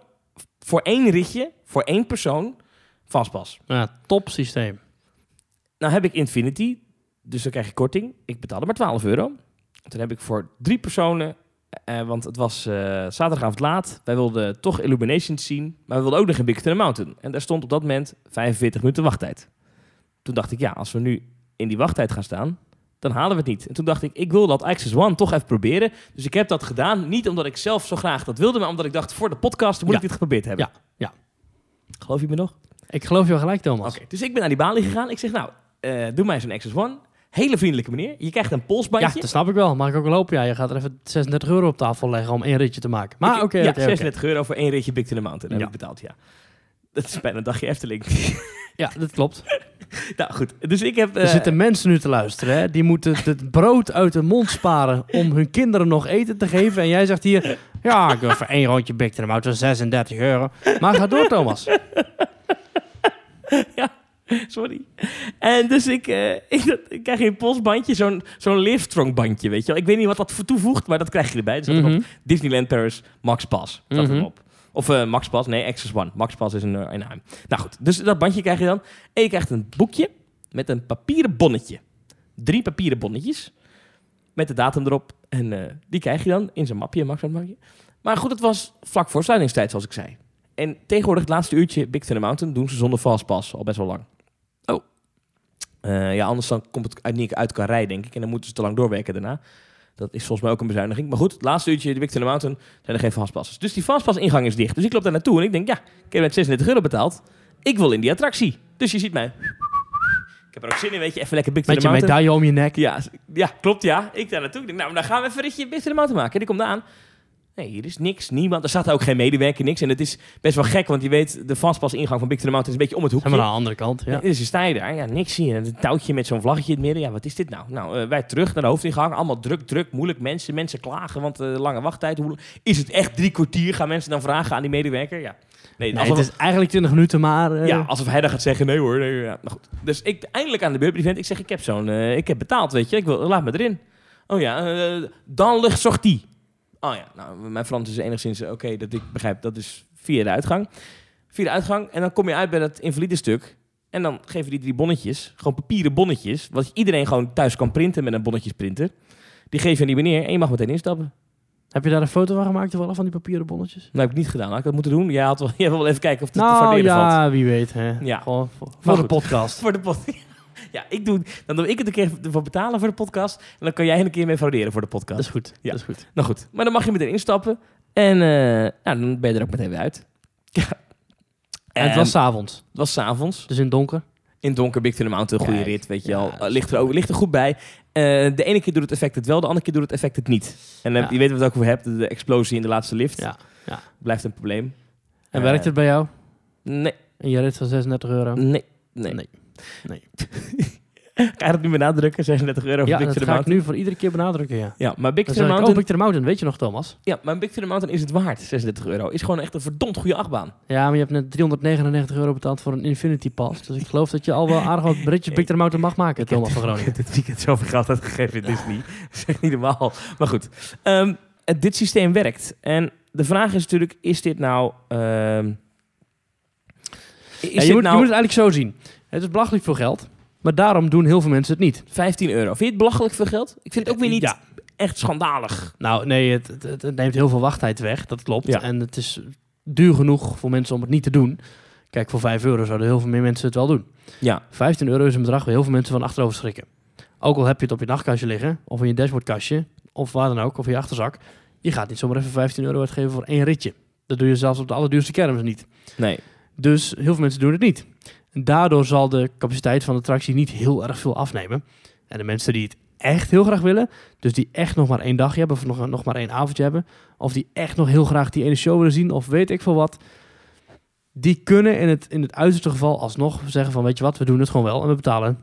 voor één ritje, voor één persoon, vastpas. Ja, top systeem. Nou heb ik Infinity, dus dan krijg je korting. Ik betaalde maar 12 euro. Toen heb ik voor drie personen, eh, want het was eh, zaterdagavond laat. Wij wilden toch Illuminations zien, maar we wilden ook nog een Big Thunder Mountain. En daar stond op dat moment 45 minuten wachttijd. Toen dacht ik, ja, als we nu in die wachttijd gaan staan, dan halen we het niet. En toen dacht ik, ik wil dat Access One toch even proberen. Dus ik heb dat gedaan, niet omdat ik zelf zo graag dat wilde, maar omdat ik dacht, voor de podcast moet Ja. ik dit geprobeerd hebben. Ja, ja. Geloof je me nog? Ik geloof jou gelijk, Thomas. Dus ik ben naar die balie gegaan. Ik zeg, nou, eh, doe mij zo'n Access One. Hele vriendelijke meneer. Je krijgt een Ja, polsbandje. dat snap ik wel. Mag ik ook wel lopen? Ja, je gaat er even 36 euro op tafel leggen om één ritje te maken. Maar oké, Ja, oké, oké. 36 euro voor één ritje Big Thunder Mountain. heb Ja. ik betaald, ja. Dat is bijna een dagje Efteling. Ja, dat klopt. [laughs] [laughs] nou, goed. Dus ik heb... Er eh, zitten mensen nu te luisteren, hè? Die moeten het brood uit de mond sparen om hun kinderen nog eten te geven. En jij zegt hier, ja, ik wil voor één rondje Big Thunder Mountain 36 euro. Maar ga door, Thomas. [laughs] Sorry. En dus ik, eh, ik, dat- ik krijg een polsbandje, zo'n zo'n Livestrong bandje, weet je wel. Ik weet niet wat dat voor toevoegt, maar dat krijg je erbij. Dus dat op Disneyland Paris Max Pass. Dat Mhm. erop. Of eh, Max Pass, nee, Access One. Max Pass is een, eh, een naam. Nou goed, dus dat bandje krijg je dan. En je krijgt een boekje met een papieren bonnetje. Drie papieren bonnetjes. Met de datum erop. En eh, die krijg je dan in zijn mapje, Max mapje. Maar goed, het was vlak voor sluitingstijd, zoals ik zei. En tegenwoordig het laatste uurtje Big Thunder Mountain doen ze zonder fastpass. Al best wel lang. Oh. Eh, ja, anders dan komt het uit, niet uit kan rijden, denk ik. En dan moeten ze te lang doorwerken daarna. Dat is volgens mij ook een bezuiniging. Maar goed, het laatste uurtje de Big Thunder Mountain zijn er geen fastpassers. Dus die fastpass-ingang is dicht. Dus ik loop daar naartoe en ik denk, ja, ik heb net 36 euro betaald. Ik wil in die attractie. Dus je ziet mij. Ik heb er ook zin in, weet je, even lekker Big Met Thunder je Mountain. medaille om je nek. Ja, ja, klopt ja. Ik daar naartoe. Ik denk, nou, dan gaan we even een ritje Big Thunder Mountain maken. En die komt aan. Nee, hier is niks, niemand. Er staat ook geen medewerker, niks. En het is best wel gek, want je weet, de fastpass-ingang van Big Thunder Mountain is een beetje om het hoekje. Maar aan de andere kant. Ja. Dus je sta je daar, ja, niks zie je. Een touwtje met zo'n vlaggetje in het midden. Ja, wat is dit nou? Nou, eh, wij terug naar de hoofdingang. Allemaal druk, druk, moeilijk. Mensen, mensen klagen, want eh, lange wachttijd. Hoe, is het echt drie kwartier? Gaan mensen dan vragen aan die medewerker? Ja. Nee, Nee, alsof, het is eigenlijk 20 minuten, maar... eh, ja, alsof hij dan gaat zeggen, nee hoor. Nee, ja. Nou goed. Dus ik eindelijk aan de beurt event. Ik zeg, ik heb zo'n, ik heb betaald, weet je. Ik wil, laat me erin. Oh ja, dan lucht sortie. Oh ja, nou, mijn Frans is enigszins eh, oké, dat ik begrijp. Dat is via de uitgang. Via de uitgang. En dan kom je uit bij dat invalide stuk. En dan geven die drie bonnetjes, gewoon papieren bonnetjes, wat iedereen gewoon thuis kan printen met een bonnetjesprinter. Die geef je aan die meneer en je mag meteen instappen. Heb je daar een foto van gemaakt toevallig van die papieren bonnetjes? Dat heb ik niet gedaan. Had ik dat moeten doen? Jij, had wel, [laughs] jij wil wel even kijken of het te Nou waarderen valt. ja, wie weet. Hè. Ja. Gewoon voor, voor de podcast. [laughs] Voor de podcast. Ja, ik doe, dan doe ik het een keer voor betalen voor de podcast. En dan kan jij een keer mee frauderen voor de podcast. Dat is goed. Ja. Dat is goed. Nou goed, maar dan mag je meteen instappen. En eh, nou, dan ben je er ook meteen weer uit. Ja. En het was 's avonds, het was s'avonds. dus in het donker. In donker, Big Thunder Mountain, een goede Kijk, rit, weet je ja, Eh, is ligt, er, ook, ligt er goed bij. Eh, de ene keer doet het effect het wel, de andere keer doet het effect het niet. En Ja. je weet wat ik ook over heb, de, explosie in de laatste lift. Ja, ja. Blijft een probleem. En Eh, werkt het bij jou? Nee, En je rit van 36 euro? nee, nee. Nee. Nee. [laughs] Ga je dat nu benadrukken? 36 euro voor Ja, Big dat Thunder ga ik Mountain? nu voor iedere keer benadrukken, ja. Ja, maar Big Dan Thunder zeg ik, oh, Mountain... Big Thunder Mountain, weet je nog, Thomas? Ja, maar Big Thunder Mountain is het waard, 36 euro. Is gewoon echt een verdomd goede achtbaan. Ja, maar je hebt net 399 euro betaald voor een Infinity Pass. Dus ik geloof dat je al wel aardig wat britjes Big Thunder Mountain mag maken, Thomas van Groningen. [laughs] dit weekend zoveel geld uitgegeven in Disney. [laughs] Dat is echt niet normaal. Maar goed, Ehm, dit systeem werkt. En de vraag is natuurlijk, is dit nou... ehm, is Ja, je, dit moet, nou je moet het eigenlijk zo zien. Het is belachelijk veel geld, maar daarom doen heel veel mensen het niet. 15 euro? Vind je het belachelijk veel geld? Ik vind het ook weer niet Ja. echt schandalig. Nou, nee, het, het, het- het neemt heel veel wachttijd weg, dat klopt. Ja. En het is duur genoeg voor mensen om het niet te doen. Kijk, voor 5 euro zouden heel veel meer mensen het wel doen. Ja, 15 euro is een bedrag waar heel veel mensen van achterover schrikken. Ook al heb je het op je nachtkastje liggen, of in je dashboardkastje, of waar dan ook, of in je achterzak. Je gaat niet zomaar even 15 euro uitgeven voor één ritje. Dat doe je zelfs op de allerduurste kermis niet. nee. Dus heel veel mensen doen het niet. En daardoor zal de capaciteit van de attractie niet heel erg veel afnemen. En de mensen die het echt heel graag willen, dus die echt nog maar één dagje hebben, of nog, nog maar één avondje hebben, of die echt nog heel graag die ene show willen zien, of weet ik veel wat, die kunnen in het, in het uiterste geval alsnog zeggen van, weet je wat, we doen het gewoon wel en we betalen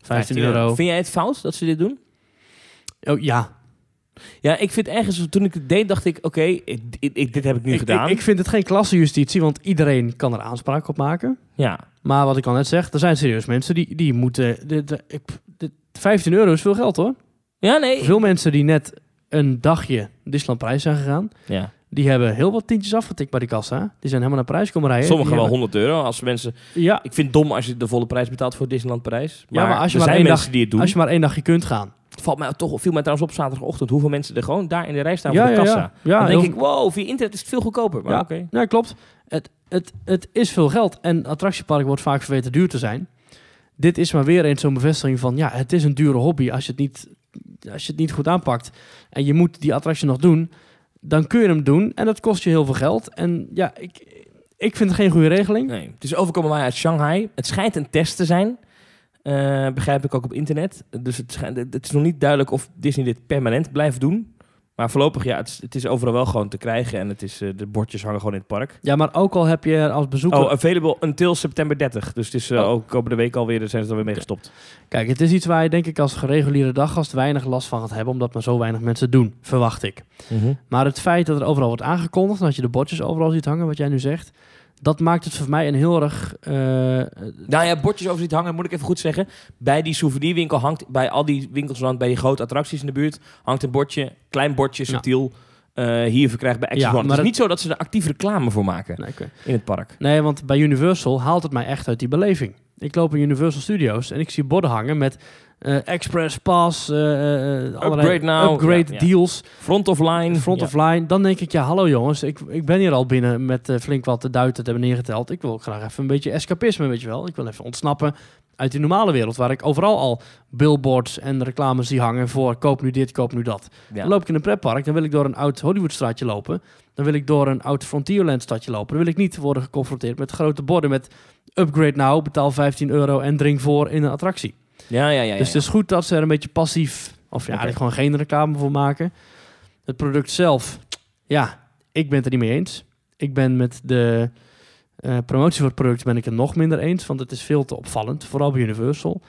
15 euro. Vind jij het fout dat ze dit doen? Oh, ja, Ja, ik vind ergens, toen ik het deed, dacht ik, oké, ik- ik- ik- dit heb ik nu ik, gedaan. ik, ik vind het geen klassenjustitie, want iedereen kan er aanspraak op maken. ja, Maar wat ik al net zeg, er zijn serieus mensen die, die moeten... De, 15 euro is veel geld hoor. ja, nee. Veel mensen die net een dagje Disneyland Prijs zijn gegaan, Ja. die hebben heel wat tientjes afgetikt bij die kassa. Die zijn helemaal naar prijs komen rijden. Sommigen wel hebben- 100 euro. Als mensen, Ja, ik vind het dom als je de volle prijs betaalt voor Disneyland Parijs. Maar, Ja, maar als je er maar zijn één mensen die het doen. als je maar één dagje kunt gaan. Valt mij toch, viel mij trouwens op zaterdagochtend hoeveel mensen er gewoon daar in de rij staan Ja, voor de ja, kassa. ja. Ja, dan denk ik, wow, via internet is het veel goedkoper. Maar Ja. oké. Ja, klopt. Het, het, het is veel geld. En attractiepark wordt vaak verweten duur te zijn. Dit is maar weer eens zo'n bevestiging van... ja, het is een dure hobby als je het niet, als je het niet goed aanpakt. En je moet die attractie nog doen. Dan kun je hem doen. En dat kost je heel veel geld. En ja, ik, ik vind het geen goede regeling. Nee, het is overkomen mij uit Shanghai. Het schijnt een test te zijn. Eh, begrijp ik ook op internet. Dus het, het is nog niet duidelijk of Disney dit permanent blijft doen. Maar voorlopig, ja, het is, het is overal wel gewoon te krijgen. En het is, eh, de bordjes hangen gewoon in het park. Ja, maar ook al heb je als bezoeker... Oh, available until september 30. Dus het is eh, Oh. ook komende week alweer, daar zijn ze er weer mee gestopt. Kijk, het is iets waar je denk ik als gereguleerde daggast weinig last van gaat hebben... omdat maar zo weinig mensen doen, verwacht ik. Maar het feit dat er overal wordt aangekondigd... en dat je de bordjes overal ziet hangen, wat jij nu zegt... Dat maakt het voor mij een heel erg... eh, Nou ja, bordjes over ziet hangen, moet ik even goed zeggen. Bij die souvenirwinkel hangt, bij al die winkels, rond, bij die grote attracties in de buurt, hangt een bordje, klein bordje, subtiel. eh, hier verkrijgbaar bij Ja, One. maar Het is het- niet zo dat ze er actief reclame voor maken nee, in het park. nee, want bij Universal haalt het mij echt uit die beleving. Ik loop in Universal Studios en ik zie borden hangen met Express Pass, eh, eh, allerlei Upgrade now. upgrade Ja, ja. deals. Front of line. Front ja. of line. Dan denk ik, ja, hallo jongens. Ik, ik ben hier al binnen met eh, flink wat de duiten te hebben neergeteld. Ik wil ook graag even een beetje escapisme, weet je wel. Ik wil even ontsnappen uit die normale wereld... waar ik overal al billboards en reclames zie hangen voor... koop nu dit, koop nu dat. Ja. Dan loop ik in een pretpark, dan wil ik door een oud Hollywoodstraatje lopen. Dan wil ik door een oud Frontierland stadje lopen. Dan wil ik niet worden geconfronteerd met grote borden met... upgrade now, betaal 15 euro en drink voor in een attractie. Ja, ja, ja. ja. Dus het is goed dat ze er een beetje passief, of ja, er gewoon geen reclame voor maken. Het product zelf, ja, ik ben het er niet mee eens. Ik ben met de eh, promotie voor het product ben ik het nog minder eens, want het is veel te opvallend, vooral bij Universal.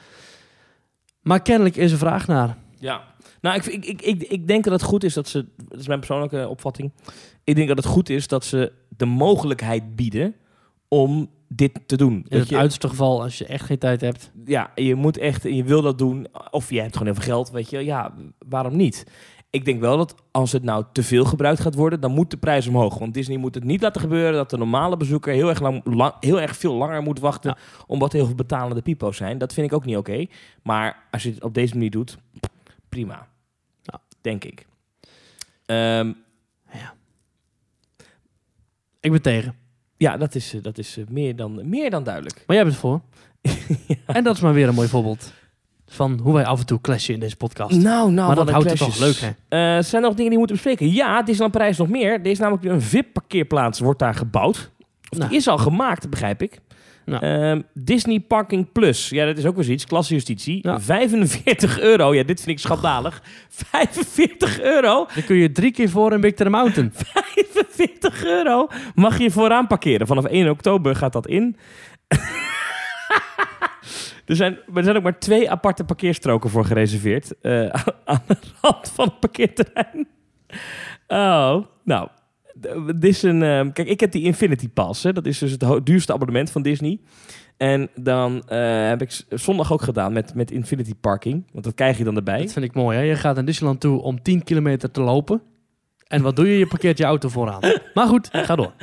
Maar kennelijk is er vraag naar. Ja. Nou, ik, ik, ik, ik, ik denk dat het goed is dat ze... Dat is mijn persoonlijke opvatting. Ik denk dat het goed is dat ze de mogelijkheid bieden om dit te doen. In het je, uiterste geval, als je echt geen tijd hebt. ja, je moet echt, je wil dat doen, of je hebt gewoon veel geld, weet je, ja, waarom niet? Ik denk wel dat als het nou te veel gebruikt gaat worden, dan moet de prijs omhoog. Want Disney moet het niet laten gebeuren dat de normale bezoeker heel erg, lang, lang- heel erg veel langer moet wachten, Ja. omdat heel veel betalende pipo's zijn. Dat vind ik ook niet oké. Maar als je het op deze manier doet, prima. Ja. Denk ik. Ehm, Ik ben tegen. Ja, dat is, eh, dat is eh, meer, dan, meer dan duidelijk. Maar jij bent voor. [laughs] En dat is maar weer een mooi voorbeeld van hoe wij af en toe clashen in deze podcast. Nou, nou, maar dat houdt het toch leuk, hè? Eh, zijn er nog dingen die we moeten bespreken? Ja, Disneyland Parijs nog meer. Er is namelijk een VIP-parkeerplaats, wordt daar gebouwd. Of Nou. die is al gemaakt, begrijp ik. Ehm, Disney Parking Plus. Ja, dat is ook weer zoiets. Klasse justitie. Ja. 45 euro. Ja, dit vind ik schandalig. [laughs] 45 euro? Dan kun je drie keer voor in Big Thunder Mountain. [laughs] 45 euro mag je vooraan parkeren. Vanaf 1 oktober gaat dat in. [laughs] er, zijn, er zijn ook maar twee aparte parkeerstroken voor gereserveerd. eh, aan de rand van het parkeerterrein. Oh, nou. D- Dit is een, ehm, kijk, ik heb die Infinity Pass. Hè. Dat is dus het duurste abonnement van Disney. En dan eh, heb ik zondag ook gedaan met, met Infinity Parking. Want dat krijg je dan erbij. Dat vind ik mooi, hè? Je gaat naar Disneyland toe om 10 kilometer te lopen. En wat doe je? Je parkeert je auto vooraan. [laughs] Maar goed, ga door.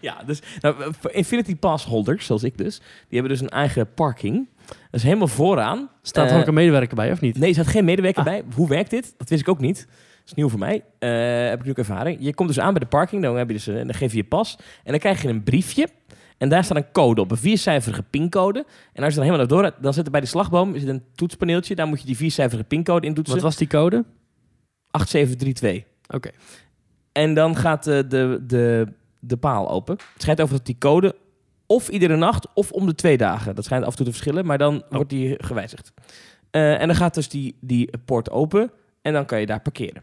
Ja, dus nou, Infinity Pass holders, zoals ik dus, die hebben dus een eigen parking. Dat is helemaal vooraan. Staat er Eh, ook een medewerker bij, of niet? Nee, er staat geen medewerker Ah. bij. Hoe werkt dit? Dat wist ik ook niet. Is nieuw voor mij. Eh, heb ik nu ook ervaring. Je komt dus aan bij de parking, dan, heb je dus, een- dan geef je je pas. En dan krijg je een briefje. En daar staat een code op, een viercijferige pincode. En als je dan helemaal door dan zit er bij die slagboom zit een toetspaneeltje. Daar moet je die viercijferige pincode in toetsen. Wat was die code? 8732. Oké. En dan gaat de, de, de, de paal open. Het schijnt over dat die code of iedere nacht of om de twee dagen. Dat schijnt af en toe te verschillen, maar dan wordt die gewijzigd. Eh, en dan gaat dus die, die poort open en dan kan je daar parkeren.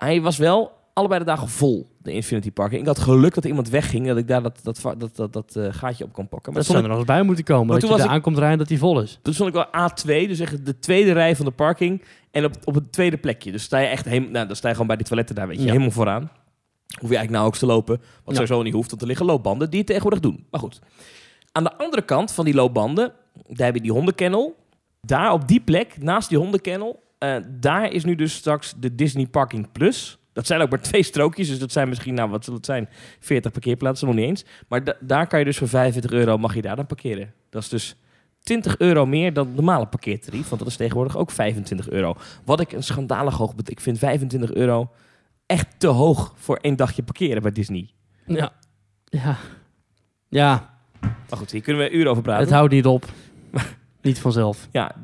Hij was wel allebei de dagen vol, de Infinity Parking. Ik had geluk dat er iemand wegging, dat ik daar dat, dat, dat, dat, dat, eh, gaatje op kon pakken. Maar Dat zou er nog eens bij moeten komen. Maar Dat toen je was er aankomt rijden dat die vol is. toen stond ik wel A2, dus echt de tweede rij van de parking. En op, op het tweede plekje. Dus sta je echt helemaal, nou, dan sta je gewoon bij die toiletten daar, weet je, Ja. helemaal vooraan. Hoef je eigenlijk nauwelijks te lopen, wat Ja. sowieso niet hoeft, want er liggen loopbanden die het tegenwoordig doen. Maar goed. Aan de andere kant van die loopbanden, daar heb je die hondenkennel. Daar op die plek, naast die hondenkennel, eh, daar is nu dus straks de Disney Parking Plus. Dat zijn ook maar [laughs] twee strookjes, dus dat zijn misschien, nou wat zal het zijn, 40 parkeerplaatsen, nog niet eens. Maar da- daar kan je dus voor 25 euro, mag je daar dan parkeren. Dat is dus 20 euro meer dan het normale parkeertarief, want dat is tegenwoordig ook 25 euro. Wat ik een schandalig hoog bet- Ik vind 25 euro echt te hoog voor één dagje parkeren bij Disney. Ja. Ja. Ja, Maar goed, hier kunnen we uren over praten. het houdt niet op. [laughs] niet vanzelf. ja.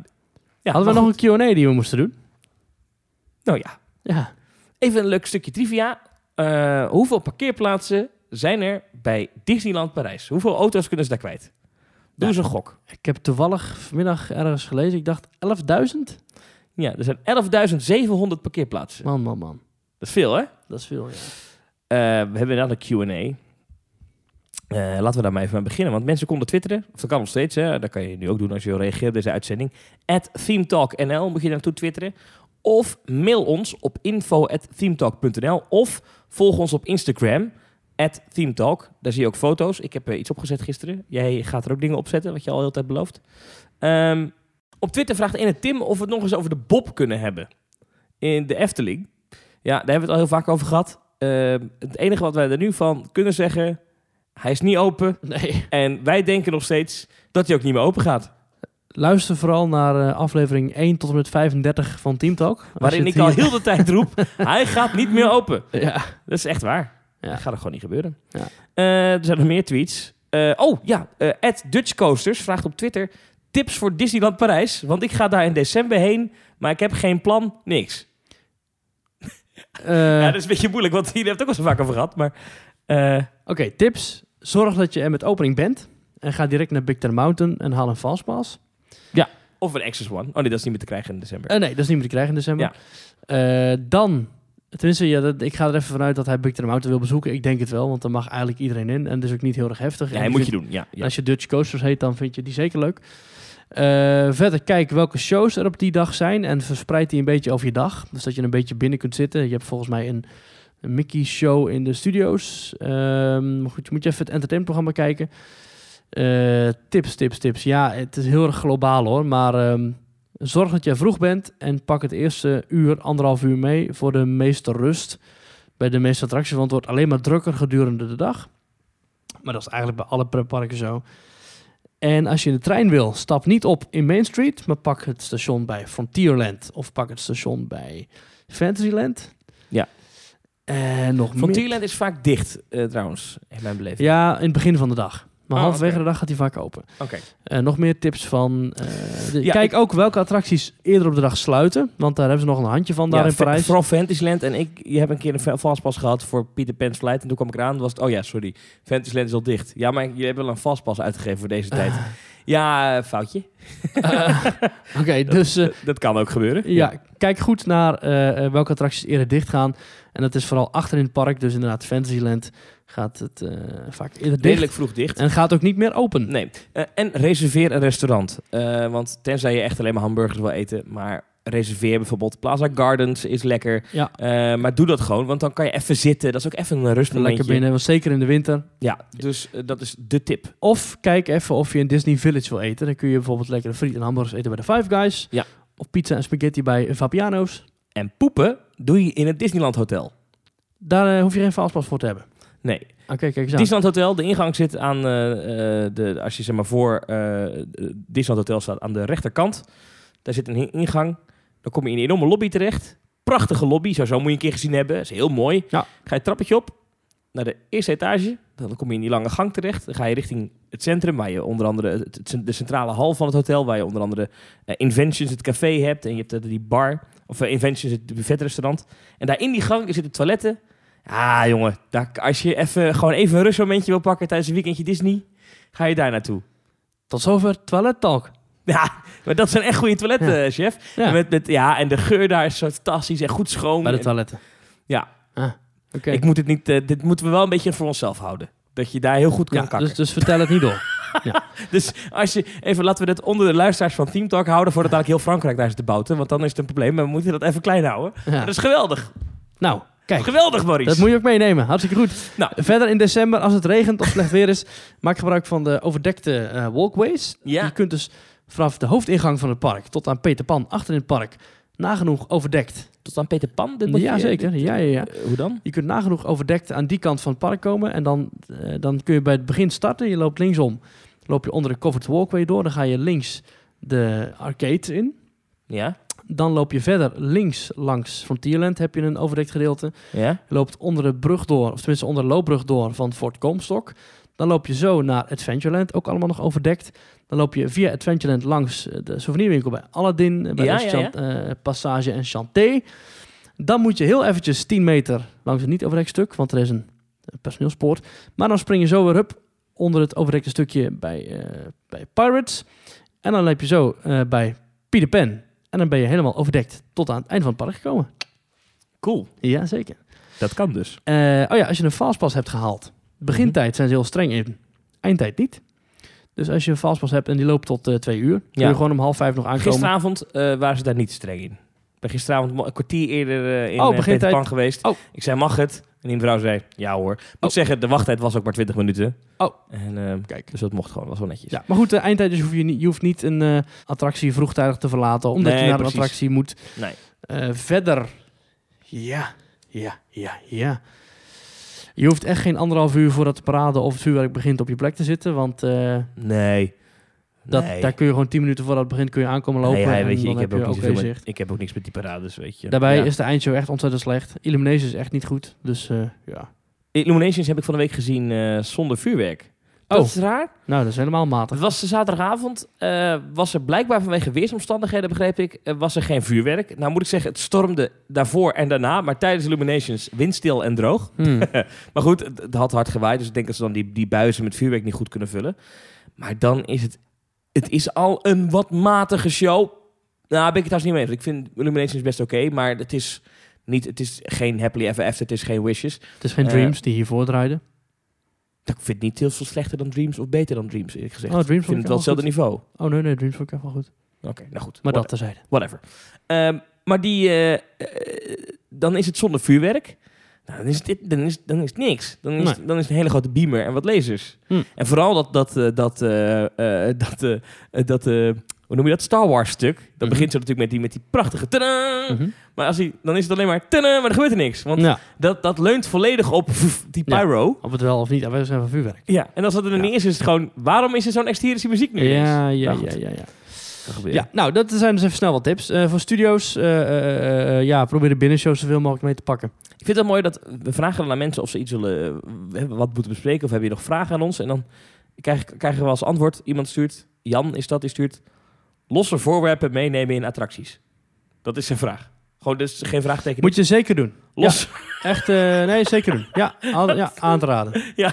Ja, Hadden we nog een Q&A die we moesten doen? Nou ja, Ja. even een leuk stukje trivia. Eh, hoeveel parkeerplaatsen zijn er bij Disneyland Parijs? Hoeveel auto's kunnen ze daar kwijt? Doe eens een gok. Ik heb toevallig vanmiddag ergens gelezen. Ik dacht 11.000? Ja, er zijn 11.700 parkeerplaatsen. Man, man, man. Dat is veel, hè? Dat is veel, ja. Eh, we hebben dan een Q&A. Eh, laten we daar maar even mee beginnen. Want mensen konden twitteren. Of dat kan nog steeds. Hè. Dat kan je nu ook doen als je wil reageren op deze uitzending. At ThemeTalkNL moet je naartoe twitteren. Of mail ons op info.themetalk.nl. Of volg ons op Instagram. at Theme Talk. Daar zie je ook foto's. Ik heb eh, iets opgezet gisteren. Jij gaat er ook dingen opzetten, wat je al heel tijd belooft. Ehm, op Twitter vraagt ene Tim of we het nog eens over de Bob kunnen hebben. In de Efteling. Ja, daar hebben we het al heel vaak over gehad. Ehm, het enige wat wij er nu van kunnen zeggen... Hij is niet open. Nee. En wij denken nog steeds dat hij ook niet meer open gaat. Luister vooral naar eh, aflevering 1 tot en met 35 van Team Talk. Waarin ik al heel de tijd roep... [laughs] hij gaat niet meer open. Ja. Dat is echt waar. Ja. Dat gaat er gewoon niet gebeuren. Ja. Eh, er zijn nog meer tweets. Eh, oh ja, eh Dutch Coasters vraagt op Twitter tips voor Disneyland Parijs. Want ik ga daar in december heen, maar ik heb geen plan, niks. Eh, ja, dat is een beetje moeilijk, want hier hebben het ook al zo vaak over gehad. Maar eh, Oké, tips. Zorg dat je er met opening bent. En ga direct naar Big Ten Mountain en haal een fastpass. of een Access One. Oh nee, dat is niet meer te krijgen in december. Eh, nee, dat is niet meer te krijgen in december. Eh, dan, tenminste, ja, dat, ik ga er even vanuit dat hij Big Ten Mountain wil bezoeken. Ik denk het wel, want dan mag eigenlijk iedereen in. En dat is ook niet heel erg heftig. ja, En moet je doen. Ja, ja. Als je Dutch Coasters heet, dan vind je die zeker leuk. Eh, verder kijk welke shows er op die dag zijn en verspreid die een beetje over je dag. Dus dat je een beetje binnen kunt zitten. Je hebt volgens mij een Mickey show in de studio's. Ehm, goed, je moet je even het entertainmentprogramma kijken. Eh, tips, tips, tips. Ja, het is heel erg globaal hoor. Maar ehm, zorg dat je vroeg bent en pak het eerste uur, anderhalf uur mee voor de meeste rust bij de meeste attracties. Want het wordt alleen maar drukker gedurende de dag. Maar dat is eigenlijk bij alle pretparken zo. En als je in de trein wil, stap niet op in Main Street, maar pak het station bij Frontierland of pak het station bij Fantasyland. Ja. En nog. Frontierland is vaak dicht, eh, trouwens, in mijn beleving. Ja, in het begin van de dag. Maar Oh, halverwege de dag gaat hij vaak open. Oké. Eh, nog meer tips van... eh, de- Ja, kijk ik- ook welke attracties eerder op de dag sluiten. Want daar hebben ze nog een handje van daar Ja, in Parijs. Vooral Fantasyland. En ik, je hebt een keer een fastpass gehad voor Peter Pan's Flight. En toen kwam ik eraan. Was het, oh ja, sorry. Fantasyland is al dicht. Ja, maar je hebt wel een fastpass uitgegeven voor deze tijd. Ja, eh, foutje. Eh, [laughs] Oké, dus eh, Dat kan ook gebeuren. ja, kijk goed naar eh, eh, welke attracties eerder dicht gaan. En dat is vooral achter in het park. Dus inderdaad, Fantasyland gaat het eh, vaak. Redelijk vroeg dicht. En gaat ook niet meer open. Nee. Eh, en reserveer een restaurant. Eh, want tenzij je echt alleen maar hamburgers wil eten. Maar reserveer bijvoorbeeld Plaza Gardens is lekker. Ja. Maar doe dat gewoon. Want dan kan je even zitten. Dat is ook even een rustmomentje. Lekker binnen, want zeker in de winter. Ja, dus dat is de tip. Of kijk even of je in Disney Village wil eten. Dan kun je bijvoorbeeld lekkere friet en hamburgers eten bij de Five Guys. Ja. Of pizza en spaghetti bij Vapiano's. En poepen doe je in het Disneyland Hotel. Daar eh, hoef je geen fastpass voor te hebben. Nee, Oké, kijk eens aan. Disneyland Hotel, de ingang zit aan eh, eh, de, als je zeg maar voor Disneyland Hotel staat aan de rechterkant. Daar zit een in- ingang. Dan kom je in een enorme lobby terecht. Prachtige lobby, zo, zo moet je een keer gezien hebben. is heel mooi. Ja. Ga je het trappetje op naar de eerste etage. Dan kom je in die lange gang terecht. Dan ga je richting het centrum, waar je onder andere het- de centrale hal van het hotel, waar je onder andere Inventions, het café hebt. En je hebt die bar, of eh, Inventions, het buffetrestaurant. En daar in die gang zitten toiletten. Ah, jongen, daar, als je even, gewoon even een rustmomentje wil pakken tijdens een weekendje Disney, ga je daar naartoe. Tot zover Toilet Talk. [laughs] Ja, maar dat zijn echt goede toiletten, Ja. eh, chef. Ja, Met, met, ja, en de geur daar is zo fantastisch en goed schoon. bij de En- toiletten. Ja. Ah, oké. Ik moet het niet, eh, dit moeten we wel een beetje voor onszelf houden. Dat je daar heel goed kan Ja, kakken. dus, dus vertel het niet door. [laughs] [laughs] Dus als je, even laten we dat onder de luisteraars van Team Talk houden, voordat eigenlijk heel Frankrijk daar zit te bouten. Want dan is het een probleem, maar we moeten dat even klein houden. Ja. Dat is geweldig. Nou, kijk. Geweldig, Maurice. Dat moet je ook meenemen. Hartstikke goed. Nou. Verder in december, als het regent of slecht weer is, [laughs] maak gebruik van de overdekte eh, walkways. Ja. Je kunt dus vanaf de hoofdingang van het park tot aan Peter Pan achter in het park nagenoeg overdekt. Tot aan Peter Pan? Dit Ja, zeker. dit- Ja, ja, ja. eh, hoe dan? Je kunt nagenoeg overdekt aan die kant van het park komen. En dan, eh, dan kun je bij het begin starten. Je loopt linksom. loop je onder de covered walkway door. Dan ga je links de arcade in. Ja? Dan loop je verder links langs Frontierland. Heb je een overdekt gedeelte. Ja? Je loopt onder de brug door. Of tenminste onder de loopbrug door van Fort Comstock. Dan loop je zo naar Adventureland. Ook allemaal nog overdekt. Dan loop je via Adventureland langs eh, de souvenirwinkel bij Aladdin. eh, Bij Ja, de ja, Chan- eh, Passage en Chanté. Dan moet je heel eventjes 10 meter langs een niet overdekt stuk. Want er is een personeelspoort. Maar dan spring je zo weer up onder het overdekte stukje bij, bij Pirates. En dan loop je zo eh, bij Peter Pan. En dan ben je helemaal overdekt tot aan het eind van het park gekomen. Cool. Ja, zeker. Dat kan dus. Oh ja, als je een fastpass hebt gehaald. Begintijd zijn ze heel streng in. Eindtijd niet. Dus als je een fastpass hebt en die loopt tot eh, twee uur, kun Ja. je gewoon om half vijf nog aankomen. Gisteravond eh, waren ze daar niet streng in. Ik ben gisteravond een kwartier eerder eh, in Oh. Peter Pan geweest. Oh. Ik zei, mag het? En die mevrouw zei, ja hoor. Ik moet Oh. zeggen, de wachttijd was ook maar 20 minuten. Oh. En, Kijk. Dus dat mocht gewoon, was wel netjes. Ja, maar goed, de eindtijdens hoef je niet, je hoeft niet een attractie vroegtijdig te verlaten, omdat Nee, je naar precies. een attractie moet. Nee. Verder, ja, ja, ja, ja. Je hoeft echt geen anderhalf uur voordat de parade of het vuurwerk begint op je plek te zitten, want eh, Nee. dat, nee. daar kun je gewoon 10 minuten voordat het begint kun je aankomen lopen Nee, ja, weet je, ik heb, ook met- ik heb ook niks met die parades, weet je. Daarbij Ja. is de eindshow echt ontzettend slecht. Illumination is echt niet goed, dus eh, ja. Illuminations heb ik van de week gezien eh, zonder vuurwerk. Oh. Dat is raar. Nou, dat is helemaal matig. Het was de zaterdagavond. eh, was er blijkbaar vanwege weersomstandigheden, begreep ik, eh, was er geen vuurwerk. Nou moet ik zeggen, het stormde daarvoor en daarna. Maar tijdens Illuminations windstil en droog. Hmm. [laughs] Maar goed, het, het had hard gewaaid. Dus ik denk dat ze dan die, die buizen met vuurwerk niet goed kunnen vullen. Maar dan is het... Het is al een wat matige show. Nou, ben ik het trouwens niet mee eens. Ik vind Illuminations best oké. maar het is, niet, het is geen Happily Ever After. Het is geen Wishes. Het is geen Eh, Dreams die hiervoor draaiden. Ik vind het niet heel veel slechter dan Dreams of beter dan Dreams, eerlijk gezegd. Oh, Dreams ik vind het wel hetzelfde niveau. Oh nee, nee, Dreams vond ik echt wel goed. Oké, nou goed. Maar dat terzijde. Whatever. Ehm, maar die, eh, eh, dan is het zonder vuurwerk. Nou, dan is het, dan is, dan is het niks. Dan is, Nee. dan is het een hele grote beamer en wat lasers. Hm. En vooral dat, dat, eh, dat, eh, eh, [laughs] dat, dat hoe noem je dat, Star Wars stuk. Dat Mhm. begint zo natuurlijk met die, met die prachtige. Mhm. Maar als die, dan is het alleen maar maar er gebeurt er niks. Want Ja, dat, dat leunt volledig op [laughs] die Ja. pyro. of het wel of niet aanwezig zijn van vuurwerk. Ja, en als dat er Ja. niet is, is het gewoon... Waarom is er zo'n exterische muziek nu? Ja, ja, ja, ja. Ja, nou, dat zijn dus even snel wat tips. Eh, voor studio's, eh, eh, ja, probeer de binnenshows zoveel mogelijk mee te pakken. Ik vind het wel mooi dat we vragen dan aan mensen of ze iets willen, wat moeten bespreken of hebben je nog vragen aan ons. En dan krijg ik- krijgen we als antwoord, iemand stuurt, Jan is dat, die stuurt, losse voorwerpen meenemen in attracties. Dat is zijn vraag. Gewoon dus geen vraagteken. Moet je zeker doen. los. [laughs] Echt, eh, nee, zeker doen. Ja, aan, ja, [laughs] aan te raden. nou,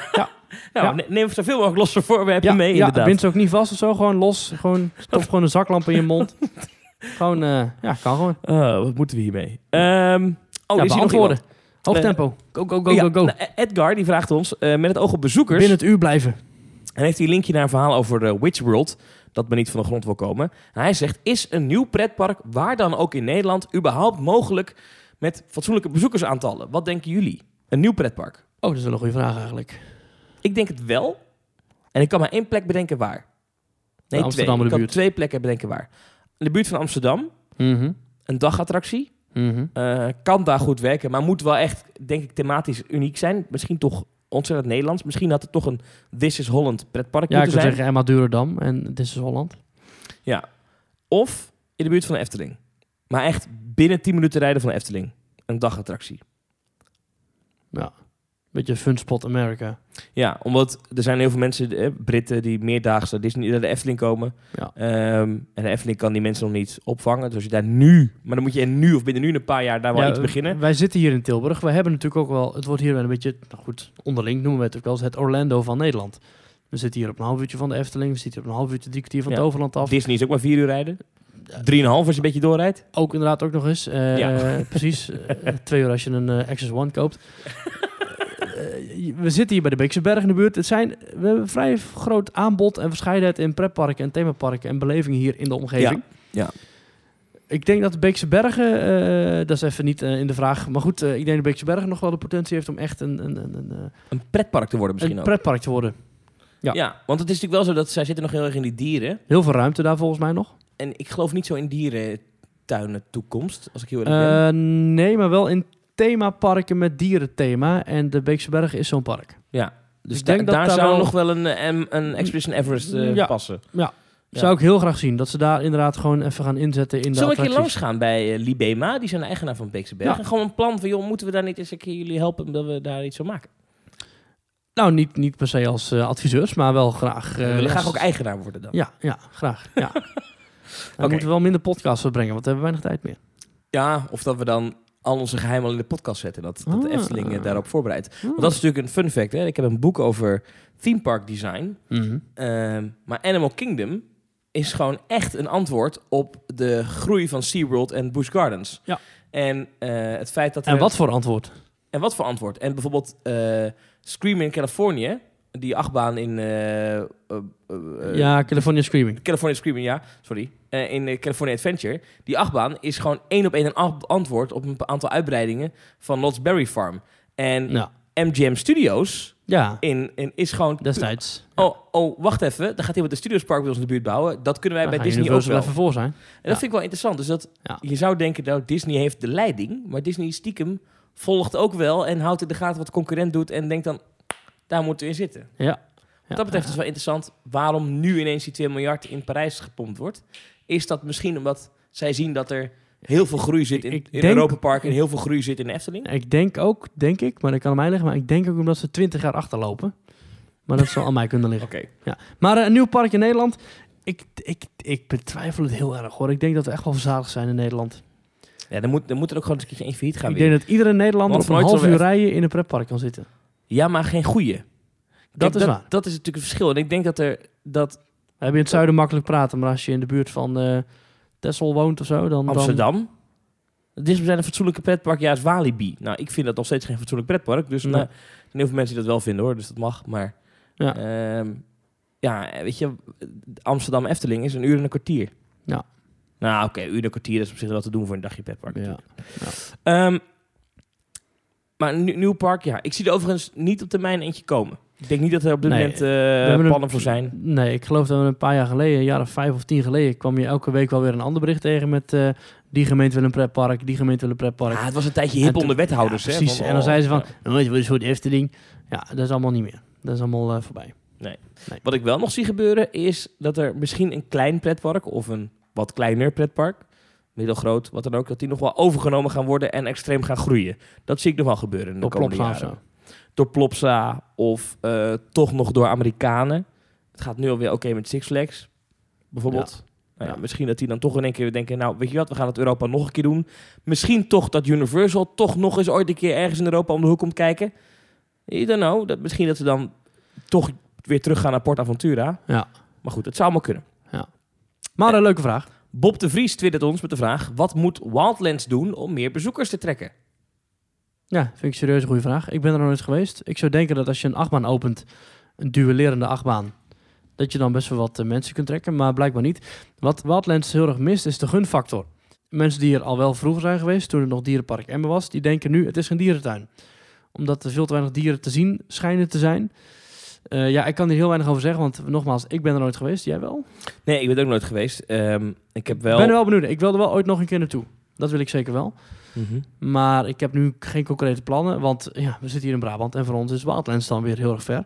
ja. ne- neem zoveel mogelijk losse voorwerpen Ja, mee ja inderdaad. bind ze ook niet vast of zo. Gewoon los. Gewoon, [laughs] stop gewoon een zaklamp in je mond. gewoon, eh, ja, kan gewoon. Oh, wat moeten we hiermee? Ehm oh, ja, is hier nog iemand. Hoog Eh, tempo. Go, go, go, Ja, go, go. nou, Edgar die vraagt ons, eh, met het oog op bezoekers, Binnen het uur blijven. En heeft hij een linkje naar een verhaal over de Witch World, dat me niet van de grond wil komen. En hij zegt, is een nieuw pretpark, waar dan ook in Nederland, überhaupt mogelijk met fatsoenlijke bezoekersaantallen? Wat denken jullie? Een nieuw pretpark? Oh, dat is wel een goede vraag eigenlijk. Ik denk het wel. En ik kan maar één plek bedenken waar. Nee, twee. Ik kan twee plekken bedenken waar. In de buurt van Amsterdam, Mhm. een dagattractie. Mhm. Eh, kan daar goed werken, maar moet wel echt, denk ik, thematisch uniek zijn. Misschien toch ontzettend Nederlands. Misschien had het toch een This is Holland pretpark Ja, ik moeten zou zijn. zeggen Emma Durendam en Dit is Holland. Ja. Of in de buurt van de Efteling. Maar echt binnen 10 minuten rijden van de Efteling. Een dagattractie. Ja. Beetje Funspot America. Ja, omdat er zijn heel veel mensen, eh, Britten, die meerdaags naar Disney, naar de Efteling komen. Ja. Ehm, en de Efteling kan die mensen nog niet opvangen. Dus als je daar nu, maar dan moet je er nu of binnen nu een paar jaar daar wel Ja, iets beginnen. Wij zitten hier in Tilburg. We hebben natuurlijk ook wel... Het wordt hier wel een beetje... Nou goed, onderling noemen we het ook wel eens het Orlando van Nederland. We zitten hier op een half uurtje van de Efteling. We zitten hier op een half uurtje, drie kwartier van Ja. het Overland af. Disney is ook maar vier uur rijden. Drieënhalf als je een beetje doorrijdt. Ook inderdaad ook nog eens. Eh, Ja. Precies. [laughs] eh, twee uur als je een eh, Access One koopt. Eh, we zitten hier bij de Beekse Berg in de buurt. Het zijn, we hebben een vrij groot aanbod en verscheidenheid in pretparken en themaparken en belevingen hier in de omgeving. Ja, ja. Ik denk dat de Beekse Bergen, eh, dat is even niet eh, in de vraag, maar goed, eh, ik denk dat de Beekse Bergen nog wel de potentie heeft om echt een, een, een, een, Een pretpark te worden misschien een ook. pretpark te worden. ja. ja. want het is natuurlijk wel zo dat zij zitten nog heel erg in die dieren. Heel veel ruimte daar volgens mij nog. En ik geloof niet zo in dierentuinen toekomst, als ik heel eerlijk ben. Nee, maar wel in themaparken met dierenthema en de Beekse Bergen is zo'n park. Ja, dus ik da- denk dat daar daar zou wel- nog wel een, eh, een, een Expedition Everest eh, Ja. passen. Ja. Ja. Zou ik heel graag zien. Dat ze daar inderdaad gewoon even gaan inzetten in de Zullen we een keer langs gaan bij eh, Libema? Die zijn de eigenaar van Beekse Berg. Ja. En gewoon een plan van, joh, moeten we daar niet eens een keer jullie helpen... dat we daar iets van maken? Nou, niet, niet per se als adviseurs, maar wel graag. we willen graag ook eigenaar worden dan. Ja, ja, graag. Ja. [laughs] Dan moeten we wel minder podcasts verbrengen, want we hebben weinig tijd meer. Ja, of dat we dan al onze geheimen al in de podcast zetten. Dat, dat de Ah. Efteling daarop voorbereidt. Want dat is natuurlijk een fun fact. Hè? Ik heb een boek over theme park design. Mhm. Ehm, maar Animal Kingdom is gewoon echt een antwoord op de groei van SeaWorld en Busch Gardens. Ja. En eh, het feit dat En wat voor antwoord? En wat voor antwoord? En bijvoorbeeld eh Scream in Californië, die achtbaan in eh, eh, eh, ja, California Screaming. California Screaming, ja, sorry. In California Adventure. Die achtbaan is gewoon één op één een ant- antwoord op een aantal uitbreidingen van Knott's Berry Farm. En Ja. MGM Studios Ja, in, in, is gewoon... destijds. Oh, oh, wacht even. Dan gaat iemand de Studios Park bij ons in de buurt bouwen. Dat kunnen wij Daar bij Disney ook wel. even voor zijn. En dat vind ik wel interessant. Dus dat, Ja. je zou denken, nou, Disney heeft de leiding. Maar Disney stiekem volgt ook wel en houdt in de gaten wat de concurrent doet. En denkt dan, daar moeten we in zitten. Ja. Ja. Wat dat betreft is wel interessant waarom nu ineens die 2 miljard in Parijs gepompt wordt. Is dat misschien omdat zij zien dat er heel veel groei zit in, Ik in denk- Europa Park en heel veel groei zit in de Efteling? Ik denk ook, denk ik, maar dat kan aan mij liggen, maar ik denk ook omdat ze 20 jaar achterlopen. Maar dat zal aan mij kunnen liggen. [laughs] Oké. Maar eh, een nieuw park in Nederland, ik, ik, ik betwijfel het heel erg hoor. Ik denk dat we echt wel verzadigd zijn in Nederland. Ja, dan moet, dan moet er ook gewoon eens een keertje één failliet gaan ik weer. denk dat iedere Nederlander op een half uur rijden in een pretpark kan zitten. Ja, maar geen goeie. Dat Kijk, is waar. Dat is natuurlijk het verschil. En ik denk dat er... Dat We hebben in het zuiden makkelijk praten, maar als je in de buurt van eh Texel woont of zo, dan... dan Amsterdam... Het is zijn een fatsoenlijke pretpark, ja, is Walibi. Nou, ik vind dat nog steeds geen fatsoenlijk pretpark. Dus Nee. nou, er zijn heel veel mensen die dat wel vinden hoor, dus dat mag. Maar Ja. ja, ja weet je, Amsterdam Efteling is een uur en een kwartier. Ja. Nou, oké, een uur en een kwartier is op zich wel te doen voor een dagje pretpark. ja. Ehm, maar een nieuw- park, ja. Ik zie er overigens niet op termijn eentje komen. Ik denk niet dat er op dit Nee, moment een- plannen voor zijn. Nee, ik geloof dat we een paar jaar geleden, een jaar of vijf of tien geleden, kwam je elke week wel weer een ander bericht tegen met eh, die gemeente wil een pretpark, die gemeente wil een pretpark. Ah, het was een tijdje En hip toen- onder wethouders. Ja, hè, precies. van, en dan oh, zeiden ze van, ja. nooit wordt een soort Efteling. Ja, dat is allemaal niet meer. Dat is allemaal eh, voorbij. Wat ik wel nog zie gebeuren is dat er misschien een klein pretpark of een wat kleiner pretpark, middelgroot, wat dan ook, dat die nog wel overgenomen gaan worden en extreem gaan groeien. Dat zie ik nog wel gebeuren in de komende jaren. Door Plopsa of eh, toch nog door Amerikanen. Het gaat nu alweer oké met Six Flags, bijvoorbeeld. Nou ja, Ja. Misschien dat die dan toch in één keer denken, nou weet je wat, we gaan het Europa nog een keer doen. Misschien toch dat Universal toch nog eens ooit een keer ergens in Europa om de hoek komt kijken. You don't know. Dat, misschien dat ze dan toch weer teruggaan naar Port Aventura. Ja. Maar goed, het zou maar kunnen. Maar een leuke vraag. Bob de Vries twittert ons met de vraag... wat moet Wildlands doen om meer bezoekers te trekken? Ja, vind ik serieus een goede vraag. Ik ben er nog nooit geweest. Ik zou denken dat als je een achtbaan opent, een duellerende achtbaan, dat je dan best wel wat eh, mensen kunt trekken, maar blijkbaar niet. Wat Wildlands heel erg mist, is de gunfactor. Mensen die er al wel vroeger zijn geweest, toen het nog dierenpark Emmen was, die denken nu, het is geen dierentuin. Omdat er veel te weinig dieren te zien schijnen te zijn. Eh, ja, ik kan hier heel weinig over zeggen, want nogmaals, ik ben er nooit geweest. Jij wel? Nee, ik ben er ook nooit geweest. Ehm, ik heb wel... Ben er wel benieuwd. Ik wil er wel ooit nog een keer naartoe. Dat wil ik zeker wel. Mhm. Maar ik heb nu geen concrete plannen, want ja, we zitten hier in Brabant en voor ons is Wildlands dan weer heel erg ver.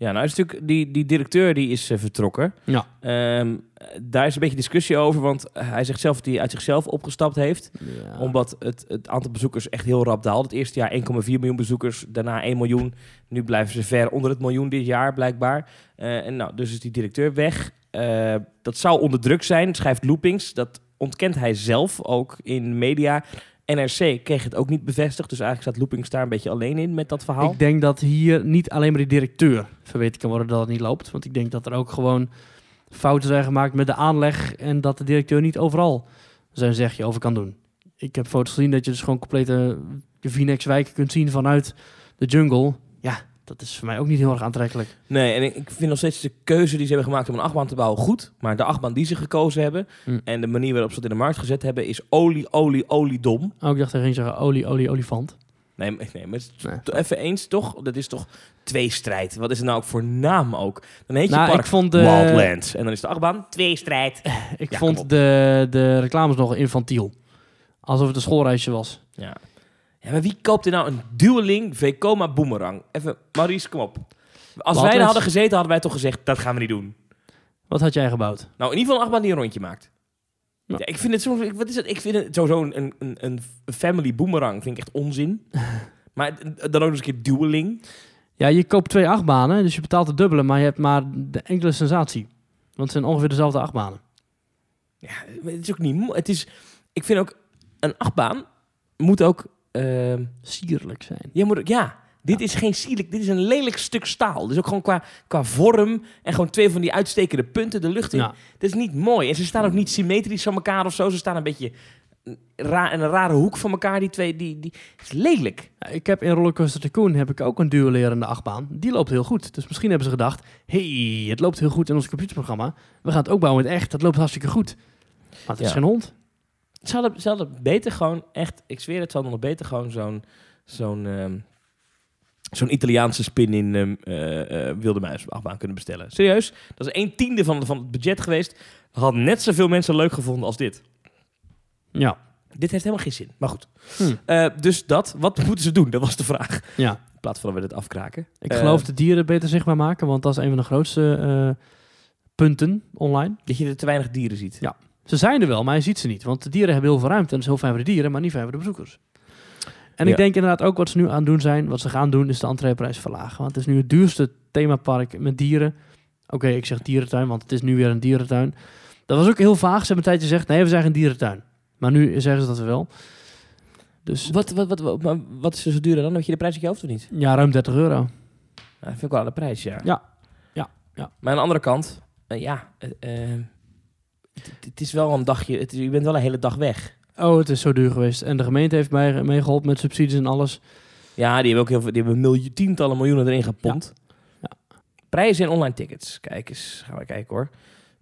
Ja, nou is natuurlijk... Die, die directeur die is eh, vertrokken. Ja. Ehm, daar is een beetje discussie over. Want hij zegt zelf dat hij uit zichzelf opgestapt heeft. ja. Omdat het, het aantal bezoekers echt heel rap daalt. Het eerste jaar 1,4 miljoen bezoekers. Daarna 1 miljoen. Nu blijven ze ver onder het miljoen dit jaar, blijkbaar. Eh, en nou, dus is die directeur weg. Eh, dat zou onder druk zijn, schrijft Loopings. Dat ontkent hij zelf ook in media. NRC kreeg het ook niet bevestigd. Dus eigenlijk staat Loopings daar een beetje alleen in met dat verhaal. Ik denk dat hier niet alleen maar die directeur verweten kan worden dat het niet loopt. Want ik denk dat er ook gewoon fouten zijn gemaakt met de aanleg en dat de directeur niet overal zijn zegje over kan doen. Ik heb foto's gezien dat je dus gewoon complete Vinex-wijken kunt zien vanuit de jungle. Ja, dat is voor mij ook niet heel erg aantrekkelijk. Nee, en ik, ik vind nog steeds de keuze die ze hebben gemaakt om een achtbaan te bouwen goed. Maar de achtbaan die ze gekozen hebben Hm. en de manier waarop ze het in de markt gezet hebben, is olie, olie, oliedom. Oh, ik dacht je ging zeggen olie, olie, olifant. Nee, nee, maar het Nee. even eens toch? Dat is toch tweestrijd. Wat is het nou ook voor naam ook? Dan heet je Nou, park ik vond de- Wildlands. En dan is de achtbaan tweestrijd. [laughs] Ik Ja, kom vond de, de reclames nog infantiel. Alsof het een schoolreisje was. Ja. Ja, maar wie koopt er nou een dueling Vekoma Boomerang? Even, Maurice, kom op. Als wij er hadden gezeten, hadden wij toch gezegd, dat gaan we niet doen. Wat had jij gebouwd? Nou, in ieder geval een achtbaan die een rondje maakt. Ja. Ja, ik vind het zo, ik- wat is het? Ik vind het sowieso een, een, een, een family boomerang vind ik echt onzin. [laughs] maar dan ook nog eens een keer dueling. Ja, je koopt twee achtbanen, dus je betaalt het dubbele, maar je hebt maar de enkele sensatie. Want het zijn ongeveer dezelfde achtbanen. Ja, maar het is ook niet mo- Het is, ik vind ook, een achtbaan moet ook... ehm, Sierlijk zijn. je moet, ja, dit Ja. is geen sierlijk, dit is een lelijk stuk staal. Dus ook gewoon qua, qua vorm en gewoon twee van die uitstekende punten de lucht in. Ja. Dat is niet mooi. En ze staan ook niet symmetrisch van elkaar of zo. Ze staan een beetje raar in een rare hoek van elkaar, die twee. Die, die, het is lelijk. Ik heb in Rollercoaster Tycoon heb ik ook een duellerende achtbaan. Die loopt heel goed. Dus misschien hebben ze gedacht, hey, het loopt heel goed in ons computerprogramma. We gaan het ook bouwen met echt. Dat loopt hartstikke goed. Maar het is Ja. geen hond. Ze hadden, ze hadden beter gewoon echt, ik zweer het, ze hadden nog beter gewoon zo'n zo'n ehm, zo'n Italiaanse spin in ehm, eh, eh, wilde muisachtbaan kunnen bestellen. Serieus, dat is een tiende van, van het budget geweest. Had net zoveel mensen leuk gevonden als dit. Ja. Dit heeft helemaal geen zin, maar goed. Hm. Eh, dus dat, wat moeten ze doen? Dat was de vraag. ja. In plaats van dat we het afkraken. Ik geloof de dieren beter zichtbaar maken, want dat is een van de grootste punten online. Dat je er te weinig dieren ziet. Ja. Ze zijn er wel, maar je ziet ze niet. Want de dieren hebben heel veel ruimte en dat is heel fijn voor de dieren, maar niet fijn voor de bezoekers. En Ja. ik denk inderdaad ook wat ze nu aan het doen zijn, wat ze gaan doen, is de entreeprijs verlagen. Want het is nu het duurste themapark met dieren. Oké, ik zeg dierentuin, want het is nu weer een dierentuin. Dat was ook heel vaag. Ze hebben een tijdje gezegd, nee, we zijn geen dierentuin. Maar nu zeggen ze dat wel. Dus Wat, wat, wat, wat, is er zo duur dan? Weet je de prijs uit je hoofd of niet? ja, ruim 30 euro. Nou, dat vind ik wel aan de prijs, ja. Ja. Ja. Ja. Maar aan de andere kant, eh, ja, eh, eh, het, is wel een dagje, het, je bent wel een hele dag weg. Oh, het is zo duur geweest. En de gemeente heeft mij meegeholpen met subsidies en alles. Ja, die hebben ook heel veel, die hebben miljoen, tientallen miljoenen erin gepompt. Ja. Prijzen en online tickets. Kijk eens, gaan we kijken hoor.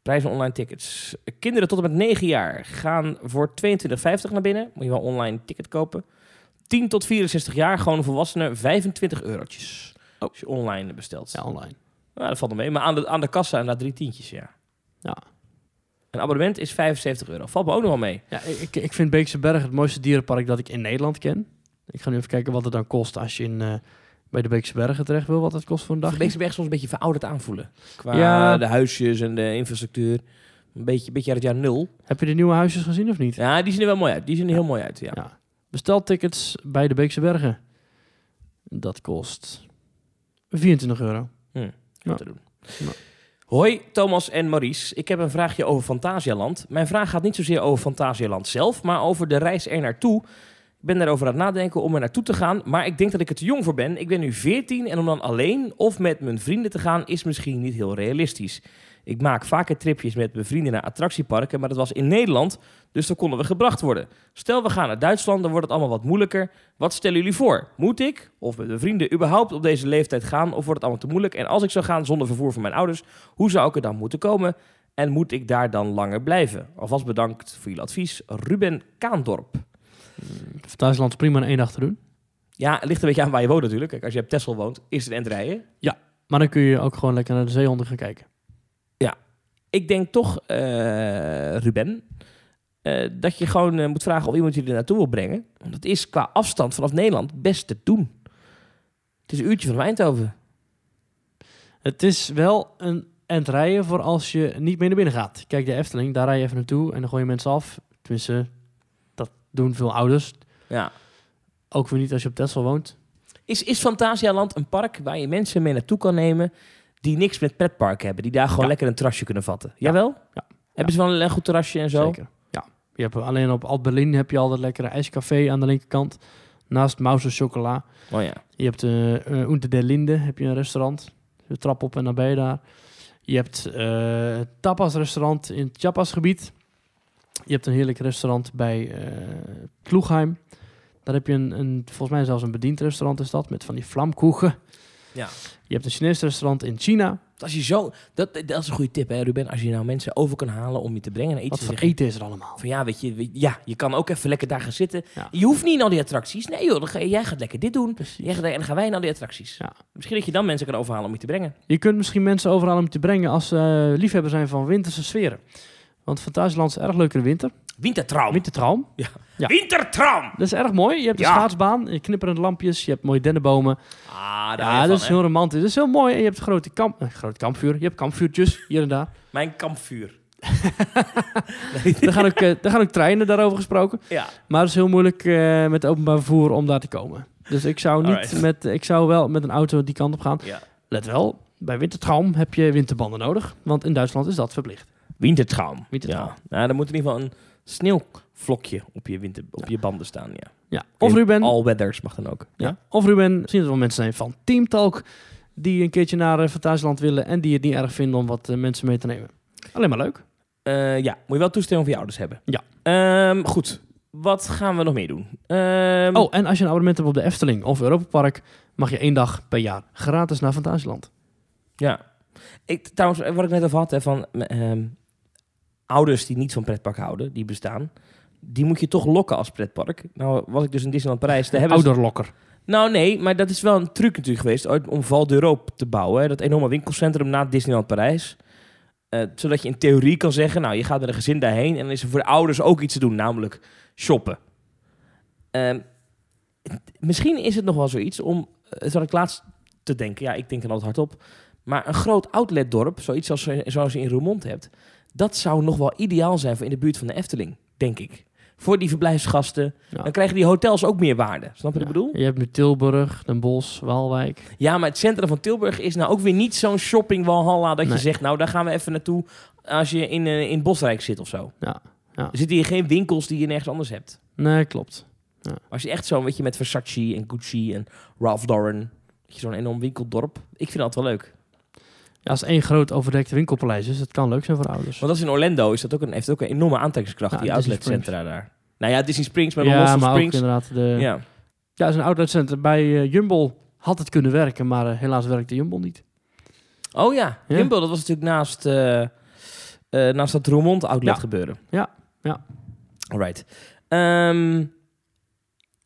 Prijzen en online tickets. Kinderen tot en met 9 jaar gaan voor 22,50 naar binnen. Moet je wel online ticket kopen. 10 tot 64 jaar, gewoon volwassenen, 25 eurotjes. Oh. Als je online bestelt. Ja, online. Nou, dat valt nog mee. Maar aan de, aan de kassa inderdaad drie tientjes, ja. Ja. Een abonnement is 75 euro. Valt me ook nog wel mee. Ja, ik, ik vind Beekse Berg het mooiste dierenpark dat ik in Nederland ken. Ik ga nu even kijken wat het dan kost als je in, eh, bij de Beekse Bergen terecht wil. Wat het kost voor een dag. De Beekse soms een beetje verouderd aanvoelen. Qua Ja. de huisjes en de infrastructuur. Een beetje, beetje uit het jaar nul. Heb je de nieuwe huisjes gezien of niet? Ja, die zien er wel mooi uit. Die zien er heel mooi uit, ja. Ja. Besteltickets bij de Beekse Bergen. Dat kost 24 euro. Hm, Ja. te doen. Hoi, Thomas en Maurice. Ik heb een vraagje over Fantasialand. Mijn vraag gaat niet zozeer over Fantasialand zelf, maar over de reis er naartoe. Ik ben daarover aan het nadenken om er naartoe te gaan, maar ik denk dat ik er te jong voor ben. Ik ben nu 14 en om dan alleen of met mijn vrienden te gaan is misschien niet heel realistisch. Ik maak vaker tripjes met mijn vrienden naar attractieparken, maar dat was in Nederland, dus dan konden we gebracht worden. Stel we gaan naar Duitsland, dan wordt het allemaal wat moeilijker. Wat stellen jullie voor? Moet ik of met mijn vrienden überhaupt op deze leeftijd gaan of wordt het allemaal te moeilijk? En als ik zou gaan zonder vervoer van mijn ouders, hoe zou ik er dan moeten komen? En moet ik daar dan langer blijven? Alvast bedankt voor jullie advies. Ruben Kaandorp. Thuisland is prima in één dag te doen. Ja, het ligt een beetje aan waar je woont natuurlijk. Kijk, als je op Texel woont, is het een end rijden. Maar dan kun je ook gewoon lekker naar de zeehonden gaan kijken. Ik denk toch, eh, Ruben, eh, dat je gewoon eh, moet vragen of iemand je er naartoe wil brengen. Want het is qua afstand vanaf Nederland best te doen. Het is een uurtje van Eindhoven. Het is wel een end rijden voor als je niet meer naar binnen gaat. Kijk, de Efteling, daar rij je even naartoe en dan gooi je mensen af. Tenminste, dat doen veel ouders. Ja. Ook weer niet als je op Texel woont. Is, is Fantasialand een park waar je mensen mee naartoe kan nemen die niks met pretpark hebben? Die daar gewoon lekker een terrasje kunnen vatten? Jawel? Ja. Hebben ze wel een, goed terrasje en zo? Zeker. Ja. Je hebt alleen op Alt-Berlin heb je al dat lekkere ijscafé aan de linkerkant. Naast Mauser Chocola. Oh ja. Je hebt uh, Unter der Linde, heb je een restaurant. De trap op en dan ben je daar. Je hebt eh tapas restaurant in het Chiapas gebied. Je hebt een heerlijk restaurant bij eh Kloegheim. Daar heb je een, een, volgens mij zelfs een bediend restaurant is dat, met van die vlamkoegen. Ja. Je hebt een Chinees restaurant in China. Als je zo, dat, dat is een goede tip, hè, Ruben. Als je nou mensen over kan halen om je te brengen naar iets. Wat te voor zeggen eten is er allemaal? Van ja, weet je, weet- ja, je kan ook even lekker daar gaan zitten. Ja. Je hoeft niet in al die attracties. Nee joh, ga, jij gaat lekker dit doen. Precies. Jij gaat, en dan gaan wij al die attracties. Ja. Misschien dat je dan mensen kan overhalen om je te brengen. Je kunt misschien mensen overal om te brengen als ze liefhebber zijn van winterse sferen. Want Fantasieland is erg leuk in de winter. Wintertraum. Wintertraum. Ja. Wintertraum! Dat is erg mooi. Je hebt een Ja. schaatsbaan, je knipperende lampjes, je hebt mooie dennenbomen. Ah, daar Ja, dat van, is heel romantisch. Dat is heel mooi. En je hebt grote, kamp, eh, grote kampvuur. Je hebt kampvuurtjes hier en daar. [laughs] Mijn kampvuur. [laughs] er, gaan ook, eh, er gaan ook treinen daarover gesproken. Ja. Maar het is heel moeilijk eh, met openbaar vervoer om daar te komen. Dus ik zou, niet Alright. met, ik zou wel met een auto die kant op gaan. ja. Let wel, bij wintertraum heb je winterbanden nodig. Want in Duitsland is dat verplicht. Wintertraum. Wintertraum. Ja. Nou, dan moet in ieder geval een sneeuwvlokje op je, winter, op je banden staan. Ja. Ja. Of Ruben, All weathers mag dan ook. ja. of Ruben, misschien dat er wel mensen zijn van Teamtalk... die een keertje naar uh, Fantasieland willen... en die het niet erg vinden om wat eh, mensen mee te nemen. Alleen maar leuk. Eh, ja, moet je wel toestemming van je ouders hebben. Ja. Ehm, goed. Wat gaan we nog meer doen? Ehm, Oh, en als je een abonnement hebt op de Efteling of Europa Park... mag je één dag per jaar gratis naar Fantasieland. Ja. Ik, trouwens, wat ik net over had, hè, van ehm, ouders die niet van pretpark houden, die bestaan, die moet je toch lokken als pretpark. Nou was ik dus in Disneyland Parijs. Daar hebben ze- Ouderlokker. Nou nee, maar dat is wel een truc natuurlijk geweest ooit om Val d'Europe te bouwen. Hè? Dat enorme winkelcentrum na Disneyland Parijs. Eh, zodat je in theorie kan zeggen, nou je gaat met een gezin daarheen en dan is er voor de ouders ook iets te doen, namelijk shoppen. Ehm, misschien is het nog wel zoiets om, uh, zat ik laatst te denken, ja ik denk er altijd hardop, maar een groot outletdorp, zoiets als, zoals je in Roermond hebt, dat zou nog wel ideaal zijn voor in de buurt van de Efteling, denk ik. Voor die verblijfsgasten. Ja. Dan krijgen die hotels ook meer waarde. Snap je wat ik bedoel? Je hebt nu Tilburg, Den Bosch, Waalwijk. Ja, maar het centrum van Tilburg is nou ook weer niet zo'n shopping walhalla dat Nee. je zegt, nou daar gaan we even naartoe als je in, eh, in Bosrijk zit of zo. Ja, ja. Er zitten hier geen winkels die je nergens anders hebt. Nee, klopt. Als je echt zo, weet je, met Versace en Gucci en Ralph Lauren, je, zo'n enorm winkeldorp. Ik vind dat wel leuk. Ja, als één groot overdekte winkelpaleis is, dat kan leuk zijn voor ouders. Want dat is in Orlando, is dat ook een, heeft ook een enorme aantrekkingskracht, Ja, die outletcentra daar. Nou ja, Disney Springs, maar dan ja, los van maar ook Springs. inderdaad de... Ja, Ja. een outletcentrum. Bij eh, Jumbo had het kunnen werken, maar eh, helaas werkte Jumbo niet. Oh ja, Ja. Jumbo, dat was natuurlijk naast, eh, naast dat Roermond outlet Ja. gebeuren. Ja, ja. Alright. Ehm,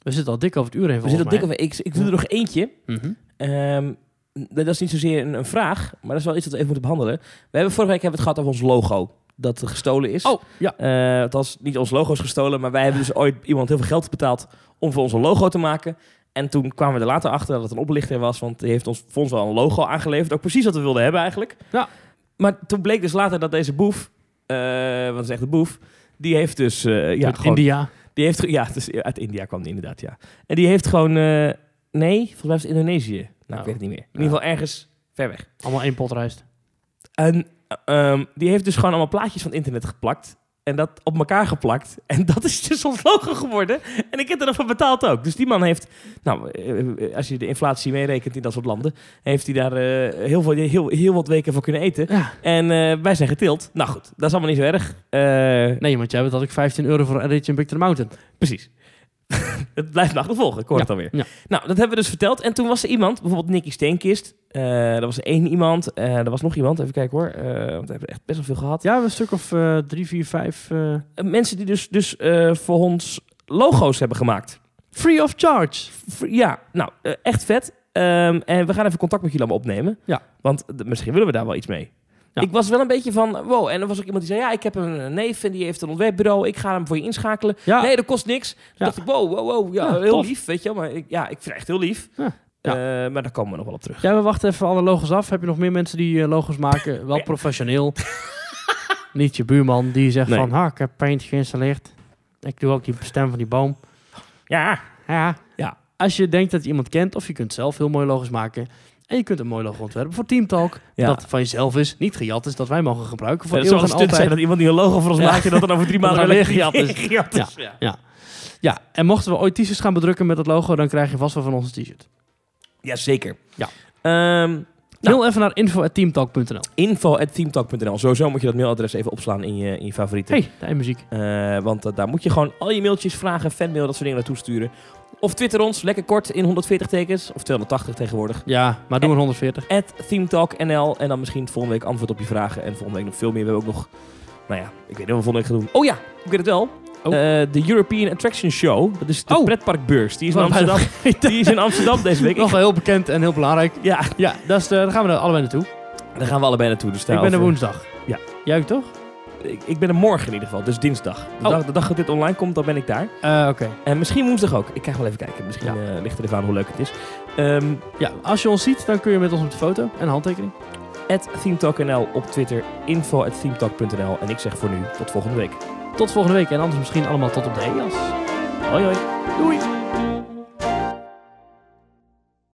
We zitten al dik over het uur heen we zitten volgens dik over, ik, ik doe er nog eentje. Mhm. Ehm, dat is niet zozeer een, een vraag, maar dat is wel iets dat we even moeten behandelen. We hebben vorige week hebben we het gehad over ons logo. Dat gestolen is. Oh, ja. Het was niet ons logo is gestolen, maar wij hebben dus ooit iemand heel veel geld betaald om voor ons een logo te maken. En toen kwamen we er later achter dat het een oplichter was, want die heeft ons voor ons wel een logo aangeleverd. Ook precies wat we wilden hebben eigenlijk. Ja. Maar toen bleek dus later dat deze boef, eh want het is echt een boef, die heeft dus... eh, ja, Uit gewoon, India. Die heeft, ja, dus uit India kwam die inderdaad, ja. En die heeft gewoon... nee, volgens mij is het Indonesië. Nou, ik weet het niet meer. In ieder geval ergens ver weg. Allemaal één pot rijst. En ehm, die heeft dus gewoon allemaal plaatjes van het internet geplakt. En dat op elkaar geplakt. [laughs] En dat is dus ons logo geworden. En ik heb er nog voor betaald ook. Dus die man heeft, nou, eh, als je de inflatie meerekent in dat soort landen, heeft hij daar eh, heel, veel, heel, heel wat weken voor kunnen eten. Ja. En eh, wij zijn getild. Nou goed, dat is allemaal niet zo erg. Eh, Nee, want jij had ik 15 euro voor een ritje in Big Mountain. Precies. [laughs] het blijft me achtervolgen, ik hoor het alweer. ja. Nou, dat hebben we dus verteld. En toen was er iemand, bijvoorbeeld Nicky Steenkist. Eh er was één iemand. eh er was nog iemand, even kijken hoor. Eh, want we hebben echt best wel veel gehad. Ja, een stuk of drie, vier, vijf... mensen die dus, dus voor ons logo's hebben gemaakt. free of charge. Ja, nou, echt vet. Ehm, en we gaan even contact met jullie allemaal opnemen. Ja. Want misschien willen we daar wel iets mee. Ja. Ik was wel een beetje van, wow. En er was ook iemand die zei, ja, ik heb een, neef en die heeft een ontwerpbureau. Ik ga hem voor je inschakelen. Ja, Nee, dat kost niks. Toen Ja. dacht ik, wow, wow, wow. Ja, heel tof. lief, weet je wel. Maar ik, ja, ik vind het echt heel lief. Eh, maar daar komen we nog wel op terug. Ja, we wachten even alle logos af. Heb je nog meer mensen die eh, logos maken? Wel professioneel. [laughs] Niet je buurman die zegt Nee. van... Ha, ik heb Paint geïnstalleerd. Ik doe ook die stem van die boom. Ja, Ja. Ja. Als je denkt dat je iemand kent... of je kunt zelf heel mooie logos maken... en je kunt een mooi logo ontwerpen voor Team Talk... Ja. dat van jezelf is, niet gejat is... dat wij mogen gebruiken voor het zou stunt zijn altijd. dat iemand die een logo voor ons Ja. maakt... en dat dan over drie [laughs] maanden weer gejat is. [laughs] gejat is. Ja. Ja, en mochten we ooit t-shirts gaan bedrukken met dat logo... dan krijg je vast wel van ons een t-shirt. Ja, zeker. Ja. Ehm, Mail even naar info.teamtalk.nl. info.teamtalk.nl Sowieso moet je dat mailadres even opslaan in je, in je favorieten. Hey, de muziek. Eh, want eh, daar moet je gewoon al je mailtjes, vragen, fanmail, dat soort dingen naartoe sturen. Of twitter ons, lekker kort, in 140 tekens. Of 280 tegenwoordig. Ja, maar doen we 140. At ThemeTalkNL. En dan misschien volgende week antwoord op je vragen. En volgende week nog veel meer. We hebben ook nog... Nou ja, ik weet niet wat we volgende week gaan doen. Oh ja, ik weet het wel. Oh. Eh, de European Attraction Show. Dat is de Oh. pretparkbeurs. Die is, in Amsterdam, die is in Amsterdam deze week. [laughs] Nog wel heel bekend en heel belangrijk. ja, Ja, dat is de, daar gaan we allebei naartoe. daar gaan we allebei naartoe. Dus ik ben er woensdag. Ja. Jij ook toch? Ik, ik ben er morgen in ieder geval, dus dinsdag. De, Oh. dag, de dag dat dit online komt, dan ben ik daar. Eh, Oké. En misschien woensdag ook. Ik ga wel even kijken. Misschien Ja. eh, ligt er even aan hoe leuk het is. Ehm Ja, als je ons ziet, dan kun je met ons op de foto en handtekening. at ThemeTalkNL op Twitter. Info at ThemeTalk.nl. En ik zeg voor nu tot volgende week. Tot volgende week en anders misschien allemaal tot op de EAS. Hoi hoi. Doei!